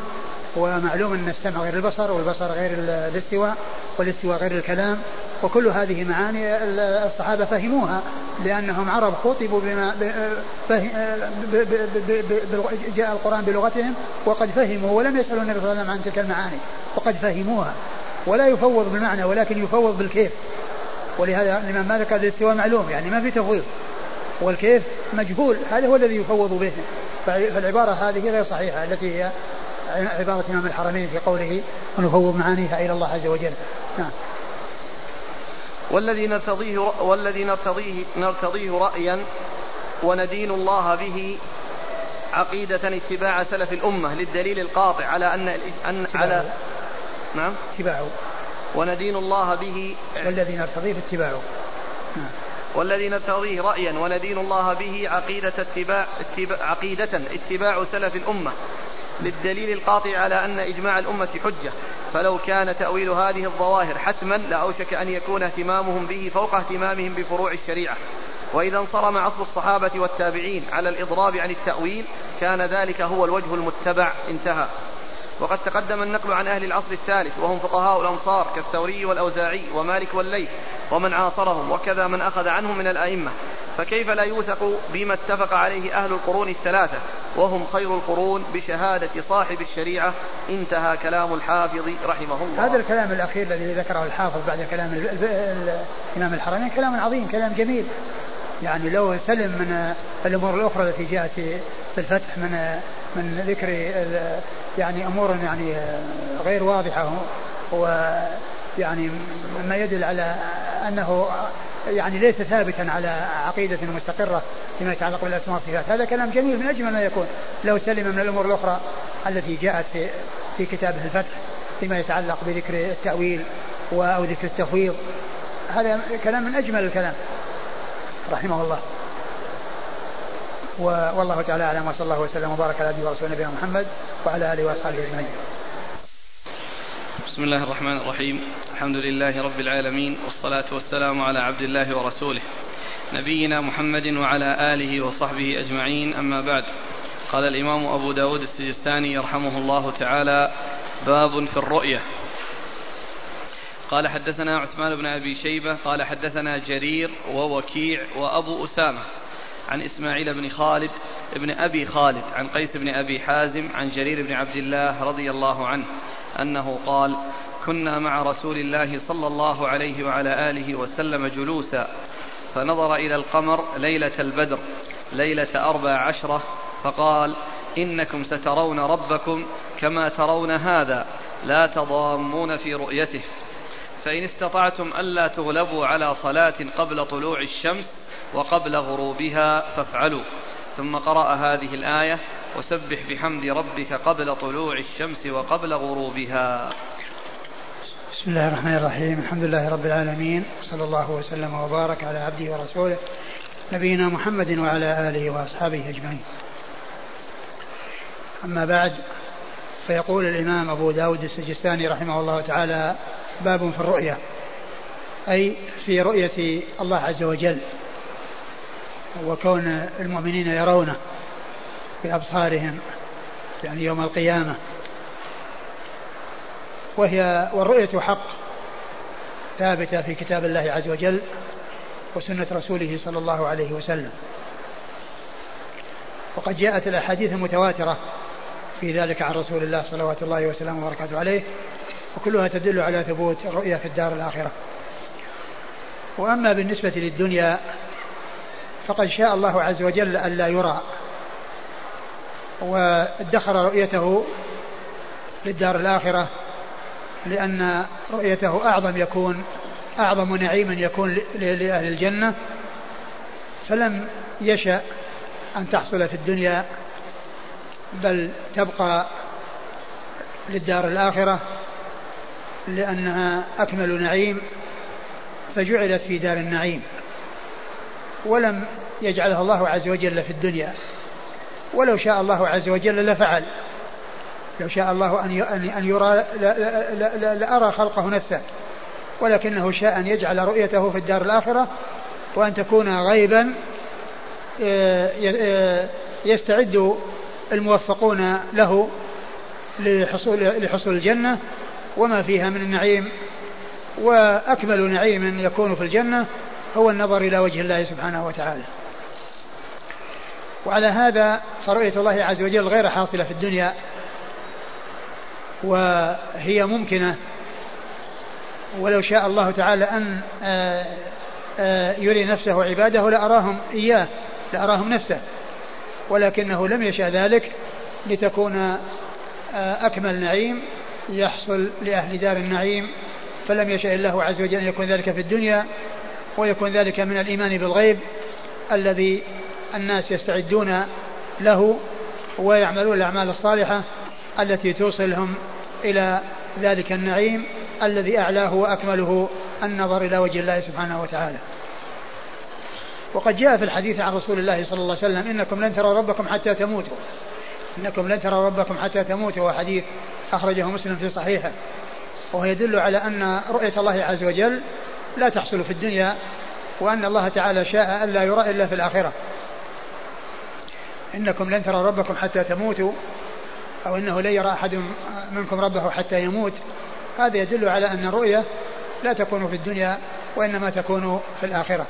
ومعلوم أن السمع غير البصر والبصر غير الاستواء والاستواء غير الكلام وكل هذه معاني الصحابة فهموها لأنهم عرب خطبوا بما جاء القرآن بلغتهم وقد فهموا ولم يسألوا النبي صلى الله عليه وسلم عن تلك المعاني وقد فهموها. ولا يفوض بالمعنى ولكن يفوض بالكيف. ولهذا الإمام مالك قال الاستواء معلوم يعني ما في تفويض. والكيف مجهول هذا هو الذي يفوض به. فالعبارة هذه غير صحيحة التي هي عبارة إمام الحرمين في قوله ونفوض معانيها إلى الله عز وجل نعم. والذي نرتضيه والذي نرتضيه نرتضيه رأيا وندين الله به عقيدة اتباع سلف الأمة للدليل القاطع على أن أن على نعم. اتباعه. وندين الله به والذي نرتضيه اتباعه. نعم. والذي نرتضيه رأيا وندين الله به عقيدة اتباع, اتباع عقيدة اتباع سلف الأمة. للدليل القاطع على أن إجماع الأمة حجة. فلو كان تأويل هذه الظواهر حتما لأوشك أن يكون اهتمامهم به فوق اهتمامهم بفروع الشريعة. وإذا انصرم عصر الصحابة والتابعين على الإضراب عن التأويل كان ذلك هو الوجه المتبع. انتهى. وقد تقدم النقل عن أهل العصر الثالث وهم فقهاء الأمصار كالثوري والأوزاعي ومالك والليث ومن عاصرهم وكذا من أخذ عنهم من الأئمة. فكيف لا يوثق بما اتفق عليه أهل القرون الثلاثة؟ وهم خير القرون بشهادة صاحب الشريعة انتهى كلام الحافظ رحمه الله. هذا الكلام الأخير الذي ذكره الحافظ بعد كلام الإمام الحرمين كلام عظيم كلام جميل. يعني لو سلم من الأمور الأخرى التي جاءت في الفتح من من ذكر يعني أمور يعني غير واضحة هو يعني مما يدل على أنه يعني ليس ثابتا على عقيدة مستقرة فيما يتعلق بالأسماء والصفات. هذا كلام جميل من أجمل ما يكون. لو سلم من الأمور الأخرى التي جاءت في, في كتابه الفتح فيما يتعلق بذكر التأويل أو ذكر التفويض. هذا كلام من أجمل الكلام. رحمه الله. والله تعالى أعلم وصلى الله وسلم وبارك على عبده ورسوله نبينا محمد وعلى آله وأصحابه أجمعين. بسم الله الرحمن الرحيم، الحمد لله رب العالمين والصلاة والسلام على عبد الله ورسوله. نبينا محمد وعلى آله وصحبه أجمعين أما بعد. قال الإمام أبو داود السجستاني يرحمه الله تعالى باب في الرؤية. قال حدثنا عثمان بن أبي شيبة قال حدثنا جرير ووكيع وأبو أسامة عن إسماعيل بن خالد بن أبي خالد عن قيس بن أبي حازم عن جرير بن عبد الله رضي الله عنه أنه قال كنا مع رسول الله صلى الله عليه وعلى آله وسلم جلوسا فنظر إلى القمر ليلة البدر ليلة أربع عشرة فقال إنكم سترون ربكم كما ترون هذا لا تضامون في رؤيته. فإن استطعتم ألا تغلبوا على صلاة قبل طلوع الشمس وقبل غروبها فافعلوا. ثم قرأ هذه الآية وسبح بحمد ربك قبل طلوع الشمس وقبل غروبها. بسم الله الرحمن الرحيم. الحمد لله رب العالمين. صلى الله وسلم وبارك على عبده ورسوله نبينا محمد وعلى آله وأصحابه أجمعين. أما بعد فيقول الإمام أبو داود السجستاني رحمه الله تعالى باب في الرؤية أي في رؤية الله عز وجل وكون المؤمنين يرونه بأبصارهم يعني يوم القيامة. وهي والرؤية حق ثابتة في كتاب الله عز وجل وسنة رسوله صلى الله عليه وسلم. وقد جاءت الأحاديث المتواترة في ذلك عن رسول الله صلوات الله وسلامه وبركاته عليه وكلها تدل على ثبوت الرؤية في الدار الآخرة. وأما بالنسبة للدنيا فقد شاء الله عز وجل ألا يرى وادخر رؤيته للدار الآخرة لأن رؤيته أعظم يكون أعظم نعيم يكون لأهل الجنة فلم يشأ أن تحصل في الدنيا بل تبقى للدار الآخرة لأنها أكمل نعيم فجعلت في دار النعيم ولم يجعلها الله عز وجل في الدنيا. ولو شاء الله عز وجل لفعل. لو شاء الله أن أن يرى لأرى خلقه نفسه. ولكنه شاء أن يجعل رؤيته في الدار الآخرة وأن تكون غيبا آه، آه، يستعد الموفقون له لحصول لحصول الجنة وما فيها من النعيم وأكمل نعيم يكون في الجنة هو النظر إلى وجه الله سبحانه وتعالى. وعلى هذا فرؤية الله عز وجل غير حاصلة في الدنيا وهي ممكنة. ولو شاء الله تعالى أن آه، آه، يري نفسه عباده لأراهم إياه لأراهم نفسه. ولكنه لم يشاء ذلك لتكون آه، أكمل نعيم يحصل لأهل دار النعيم فلم يشاء الله عز وجل أن يكون ذلك في الدنيا ويكون ذلك من الإيمان بالغيب الذي الناس يستعدون له ويعملون الأعمال الصالحة التي توصلهم إلى ذلك النعيم الذي أعلاه وأكمله النظر إلى وجه الله سبحانه وتعالى. وقد جاء في الحديث عن رسول الله صلى الله عليه وسلم إنكم لن تروا ربكم حتى تموتوا. إنكم لن تروا ربكم حتى تموتوا. وحديث أخرجه مسلم في صحيحه. وهو يدل على أن رؤية الله عز وجل لا تحصل في الدنيا وأن الله تعالى شاء ألا يرى إلا في الآخرة. إنكم لن تروا ربكم حتى تموتوا أو إنه لن يرى أحد منكم ربه حتى يموت. هذا يدل على أن الرؤية لا تكون في الدنيا وإنما تكون في الآخرة.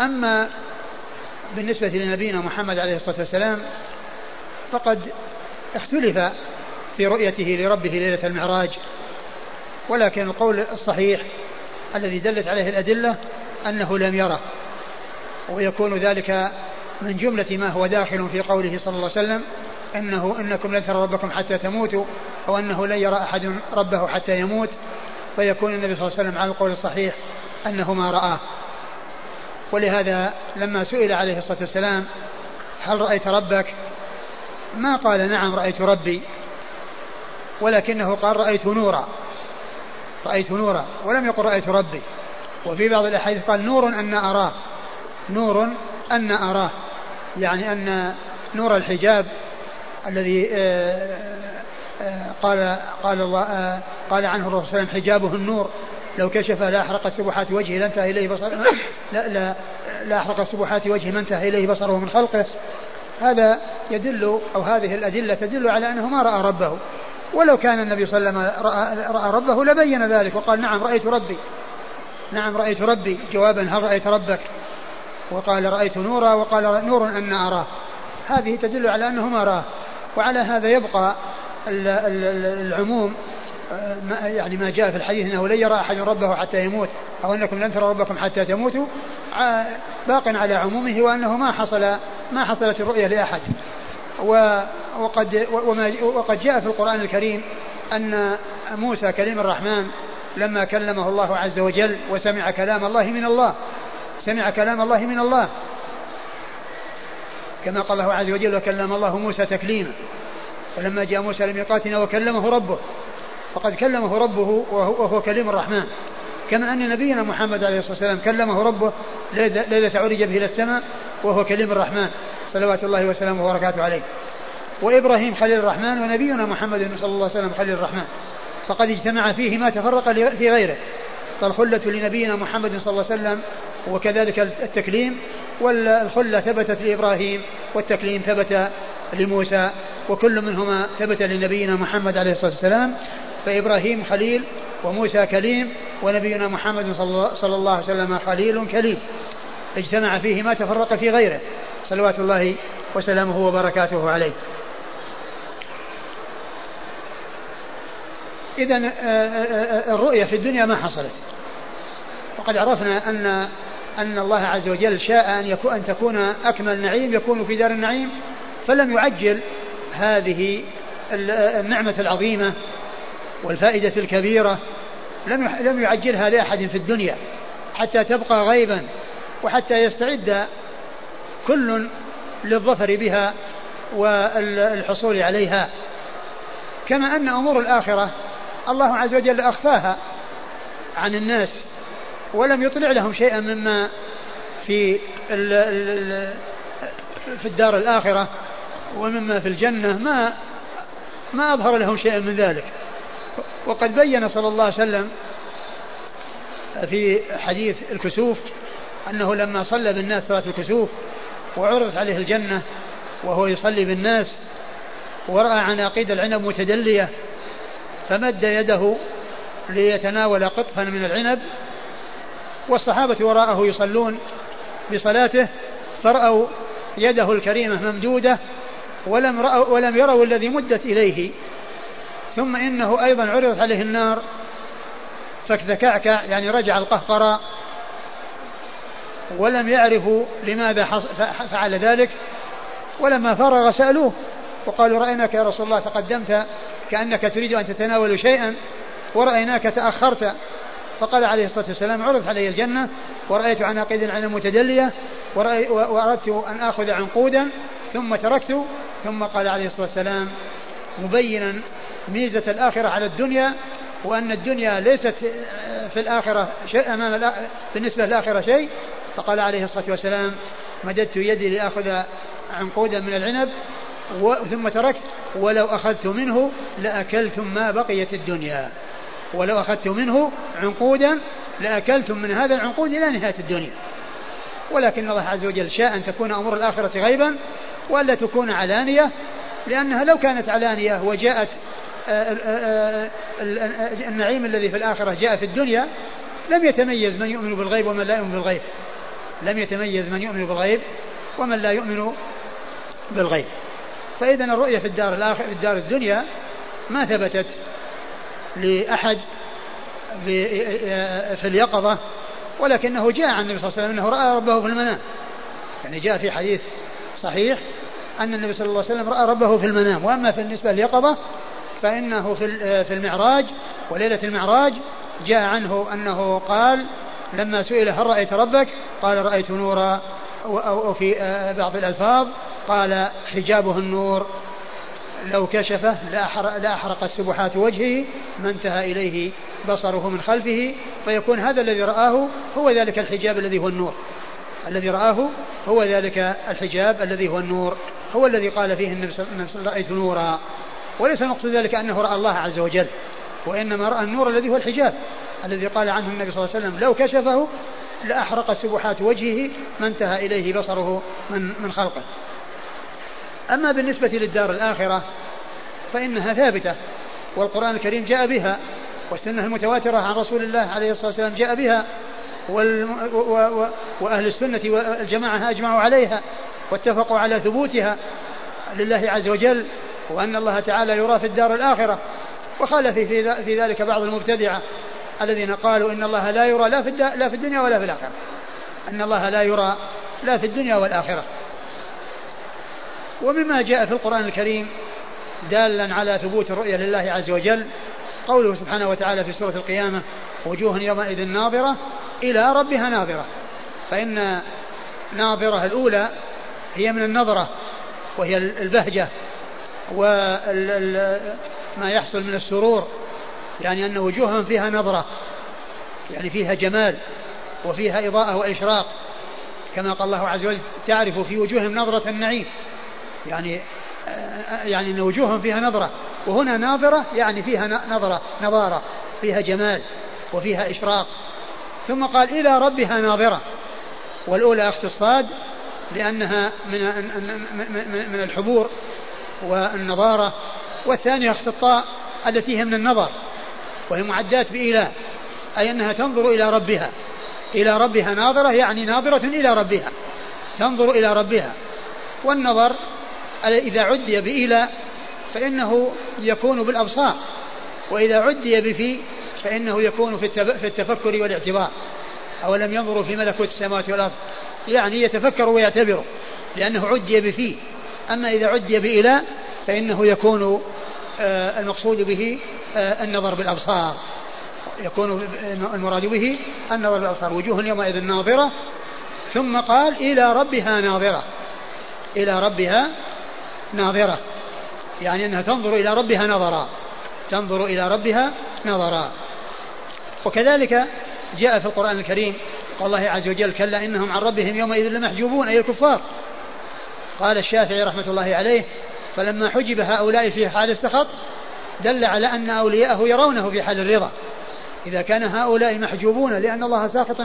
أما بالنسبة لنبينا محمد عليه الصلاة والسلام فقد اختلف في رؤيته لربه ليلة المعراج ولكن القول الصحيح الذي دلت عليه الأدلة أنه لم يره ويكون ذلك من جملة ما هو داخل في قوله صلى الله عليه وسلم أنه إنكم لن تروا ربكم حتى تموتوا أو أنه لن يرى أحد ربه حتى يموت فيكون النبي صلى الله عليه وسلم على القول الصحيح أنه ما رآه. ولهذا لما سئل عليه الصلاة والسلام هل رأيت ربك؟ ما قال نعم رأيت ربي. ولكنه قال رأيت نورا. رأيت نورا. ولم يقل رأيت ربي. وفي بعض الأحاديث قال نور أن أراه. نور أن أراه. يعني أن نور الحجاب الذي آه، آه، قال قال الله آه، قال عنه الرسول صلى الله عليه وسلم حجابه النور. لو كشف لاحرق سبحات وجهه لانتهى إليه بصره لا لا لاحرق سبحات وجهه ما انتهى إليه بصره من خلقه. هذا يدل أو هذه الأدلة تدل على أنه ما رأى ربه. ولو كان النبي صلى الله عليه وسلم رأى, رأى ربه لبين ذلك وقال نعم رأيت ربي. نعم رأيت ربي. جوابا هل رأيت ربك؟ وقال رأيت نورا وقال نور أن أراه. هذه تدل على أنه ما راه. وعلى هذا يبقى العموم يعني ما جاء في الحديث إنه لن يرى أحد ربه حتى يموت أو أنكم لن تروا ربكم حتى تموتوا باق على عمومه وأنه ما حصل ما حصلت الرؤية لأحد. وقد وما وقد جاء في القرآن الكريم أن موسى كليم الرحمن لما كلمه الله عز وجل وسمع كلام الله من الله سمع كلام الله من الله. كما قال الله عز وجل وكلم الله موسى تكليما ولما جاء موسى لميقاتنا وكلمه ربه. فقد كلمه ربه وهو كليم الرحمن. كما أن نبينا محمد عليه الصلاة والسلام كلمه ربه ليلة عرج به إلى السماء وهو كليم الرحمن. صلوات الله وسلامه وبركاته عليه. وإبراهيم خليل الرحمن ونبينا محمد صلى الله عليه وسلم خليل الرحمن. فقد اجتمع فيه ما تفرق في غيره. فالخلة لنبينا محمد صلى الله عليه وسلم وكذلك التكليم والخلة ثبتت لإبراهيم والتكليم ثبت لموسى وكل منهما ثبت لنبينا محمد عليه الصلاة والسلام. فإبراهيم خليل وموسى كليم ونبينا محمد صلى الله عليه وسلم خليل كليم اجتمع فيه ما تفرق في غيره. صلوات الله وسلامه وبركاته عليه. إذا آه، آه، آه، الرؤية في الدنيا ما حصلت. وقد عرفنا أن أن الله عز وجل شاء أن يكون أن تكون أكمل نعيم يكون في دار النعيم فلم يعجل هذه النعمة العظيمة والفائدة الكبيرة لم لم يعجلها لأحد في الدنيا حتى تبقى غيبا وحتى يستعد كل للظفر بها والحصول عليها. كما أن أمور الآخرة الله عز وجل أخفاها عن الناس ولم يطلع لهم شيئا مما في في الدار الآخرة ومما في الجنة ما ما أظهر لهم شيئا من ذلك. وقد بين صلى الله عليه وسلم في حديث الكسوف أنه لما صلى بالناس صلاة الكسوف وعرضت عليه الجنة وهو يصلي بالناس ورأى عناقيد العنب متدلية فمد يده ليتناول قطفا من العنب والصحابة وراءه يصلون بصلاته فرأوا يده الكريمة ممدودة ولم, رأوا ولم يروا الذي مدت إليه ثم إنه أيضا عرضت عليه النار. فكعكع يعني رجع القهقراء ولم يعرفوا لماذا فعل ذلك. ولما فرغ سألوه وقالوا رأيناك يا رسول الله تقدمت كأنك تريد أن تتناول شيئا ورأيناك تأخرت. فقال عليه الصلاة والسلام عرض علي الجنة ورأيت عناقيد عن المتدلية وأردت أن آخذ عنقودا ثم تركت. ثم قال عليه الصلاة والسلام مبينا ميزة الآخرة على الدنيا وأن الدنيا ليست في الآخرة شيء أمام بالنسبة للآخرة شيء. فقال عليه الصلاة والسلام مددت يدي لآخذ عنقودا من العنب ثم تركت ولو أخذت منه لأكلتم ما بقيت الدنيا. ولو أخذت منه عنقودا لأكلتم من هذا العنقود إلى نهاية الدنيا. ولكن الله عز وجل شاء أن تكون أمور الآخرة غيبا وألا تكون علانية لأنها لو كانت علانية وجاءت النعيم الذي في الآخرة جاء في الدنيا لم يتميز من يؤمن بالغيب ومن لا يؤمن بالغيب. لم يتميز من يؤمن بالغيب ومن لا يؤمن بالغيب. فإذا الرؤية في الدار الآخر في الدار الدنيا ما ثبتت لأحد في اليقظة ولكنه جاء عن النبي صلى الله عليه وسلم أنه رأى ربه في المنام. يعني جاء في حديث صحيح أن النبي صلى الله عليه وسلم رأى ربه في المنام. وأما بالنسبة لليقظة فإنه في في المعراج وليلة المعراج جاء عنه أنه قال لما سئل هل رأيت ربك؟ قال رأيت نورا أو في آه، بعض الألفاظ قال حجابه النور. لو كشفه لأحرقت سبحات وجهه ما انتهى إليه بصره من خلفه. فيكون هذا الذي رآه هو ذلك الحجاب الذي هو النور. الذي رآه هو ذلك الحجاب الذي هو النور. هو الذي قال فيه النبي رأيت نورا. وليس المقصود ذلك أنه رأى الله عز وجل وإنما رأى النور الذي هو الحجاب الذي قال عنه النبي صلى الله عليه وسلم لو كشفه لأحرق سبحات وجهه ما انتهى إليه بصره من من خلقه. أما بالنسبة للدار الآخرة فإنها ثابتة والقرآن الكريم جاء بها والسنة المتواترة عن رسول الله عليه الصلاة والسلام جاء بها وال... و... و... وأهل السنة والجماعة أجمعوا عليها واتفقوا على ثبوتها لله عز وجل وأن الله تعالى يرى في الدار الآخرة وخالف في, في ذلك بعض المبتدعة الذين قالوا إن الله لا يرى لا في, لا في الدنيا ولا في الآخرة. أن الله لا يرى لا في الدنيا والآخرة. ومما جاء في القرآن الكريم دالا على ثبوت الرؤية لله عز وجل قوله سبحانه وتعالى في سورة القيامة وجوه يومئذ ناظرة إلى ربها ناظرة. فإن ناظرة الأولى هي من النظرة وهي البهجة. وما يحصل من السرور يعني أن وجوههم فيها نظرة يعني فيها جمال وفيها إضاءة وإشراق. كما قال الله عز وجل تعرف في وجوههم نظرة النعيم. يعني يعني أن وجوههم فيها نظرة. وهنا ناظرة يعني فيها نظرة نظارة فيها جمال وفيها إشراق. ثم قال إلى ربها ناظرة. والأولى أخت الصاد لأنها من من الحبور. والنظارة والثانية أخت الطاء التي هي من النظر وهي معدات بإله أي أنها تنظر إلى ربها. إلى ربها ناظرة يعني ناظرة إلى ربها تنظر إلى ربها. والنظر إذا عدي بإلى فإنه يكون بالأبصار وإذا عدي بفي فإنه يكون في التفكر والاعتبار. أولم ينظروا في ملكوت السماوات والأرض؟ يعني يتفكر ويعتبر لأنه عدي بفي أما إذا عدي بإلى فإنه يكون آه، المقصود به آه، النظر بالأبصار. يكون المراد به النظر بالأبصار. وجوه يومئذ ناظرة. ثم قال إلى ربها ناظرة. إلى ربها ناظرة. يعني أنها تنظر إلى ربها نظرا. تنظر إلى ربها نظرا. وكذلك جاء في القرآن الكريم قال الله عز وجل كلا إنهم عن ربهم يومئذ لمحجوبون أي الكفار. قال الشافعي رحمة الله عليه فلما حجب هؤلاء في حال السخط دل على أن أولياءه يرونه في حال الرضا. إذا كان هؤلاء محجوبون لأن الله ساخط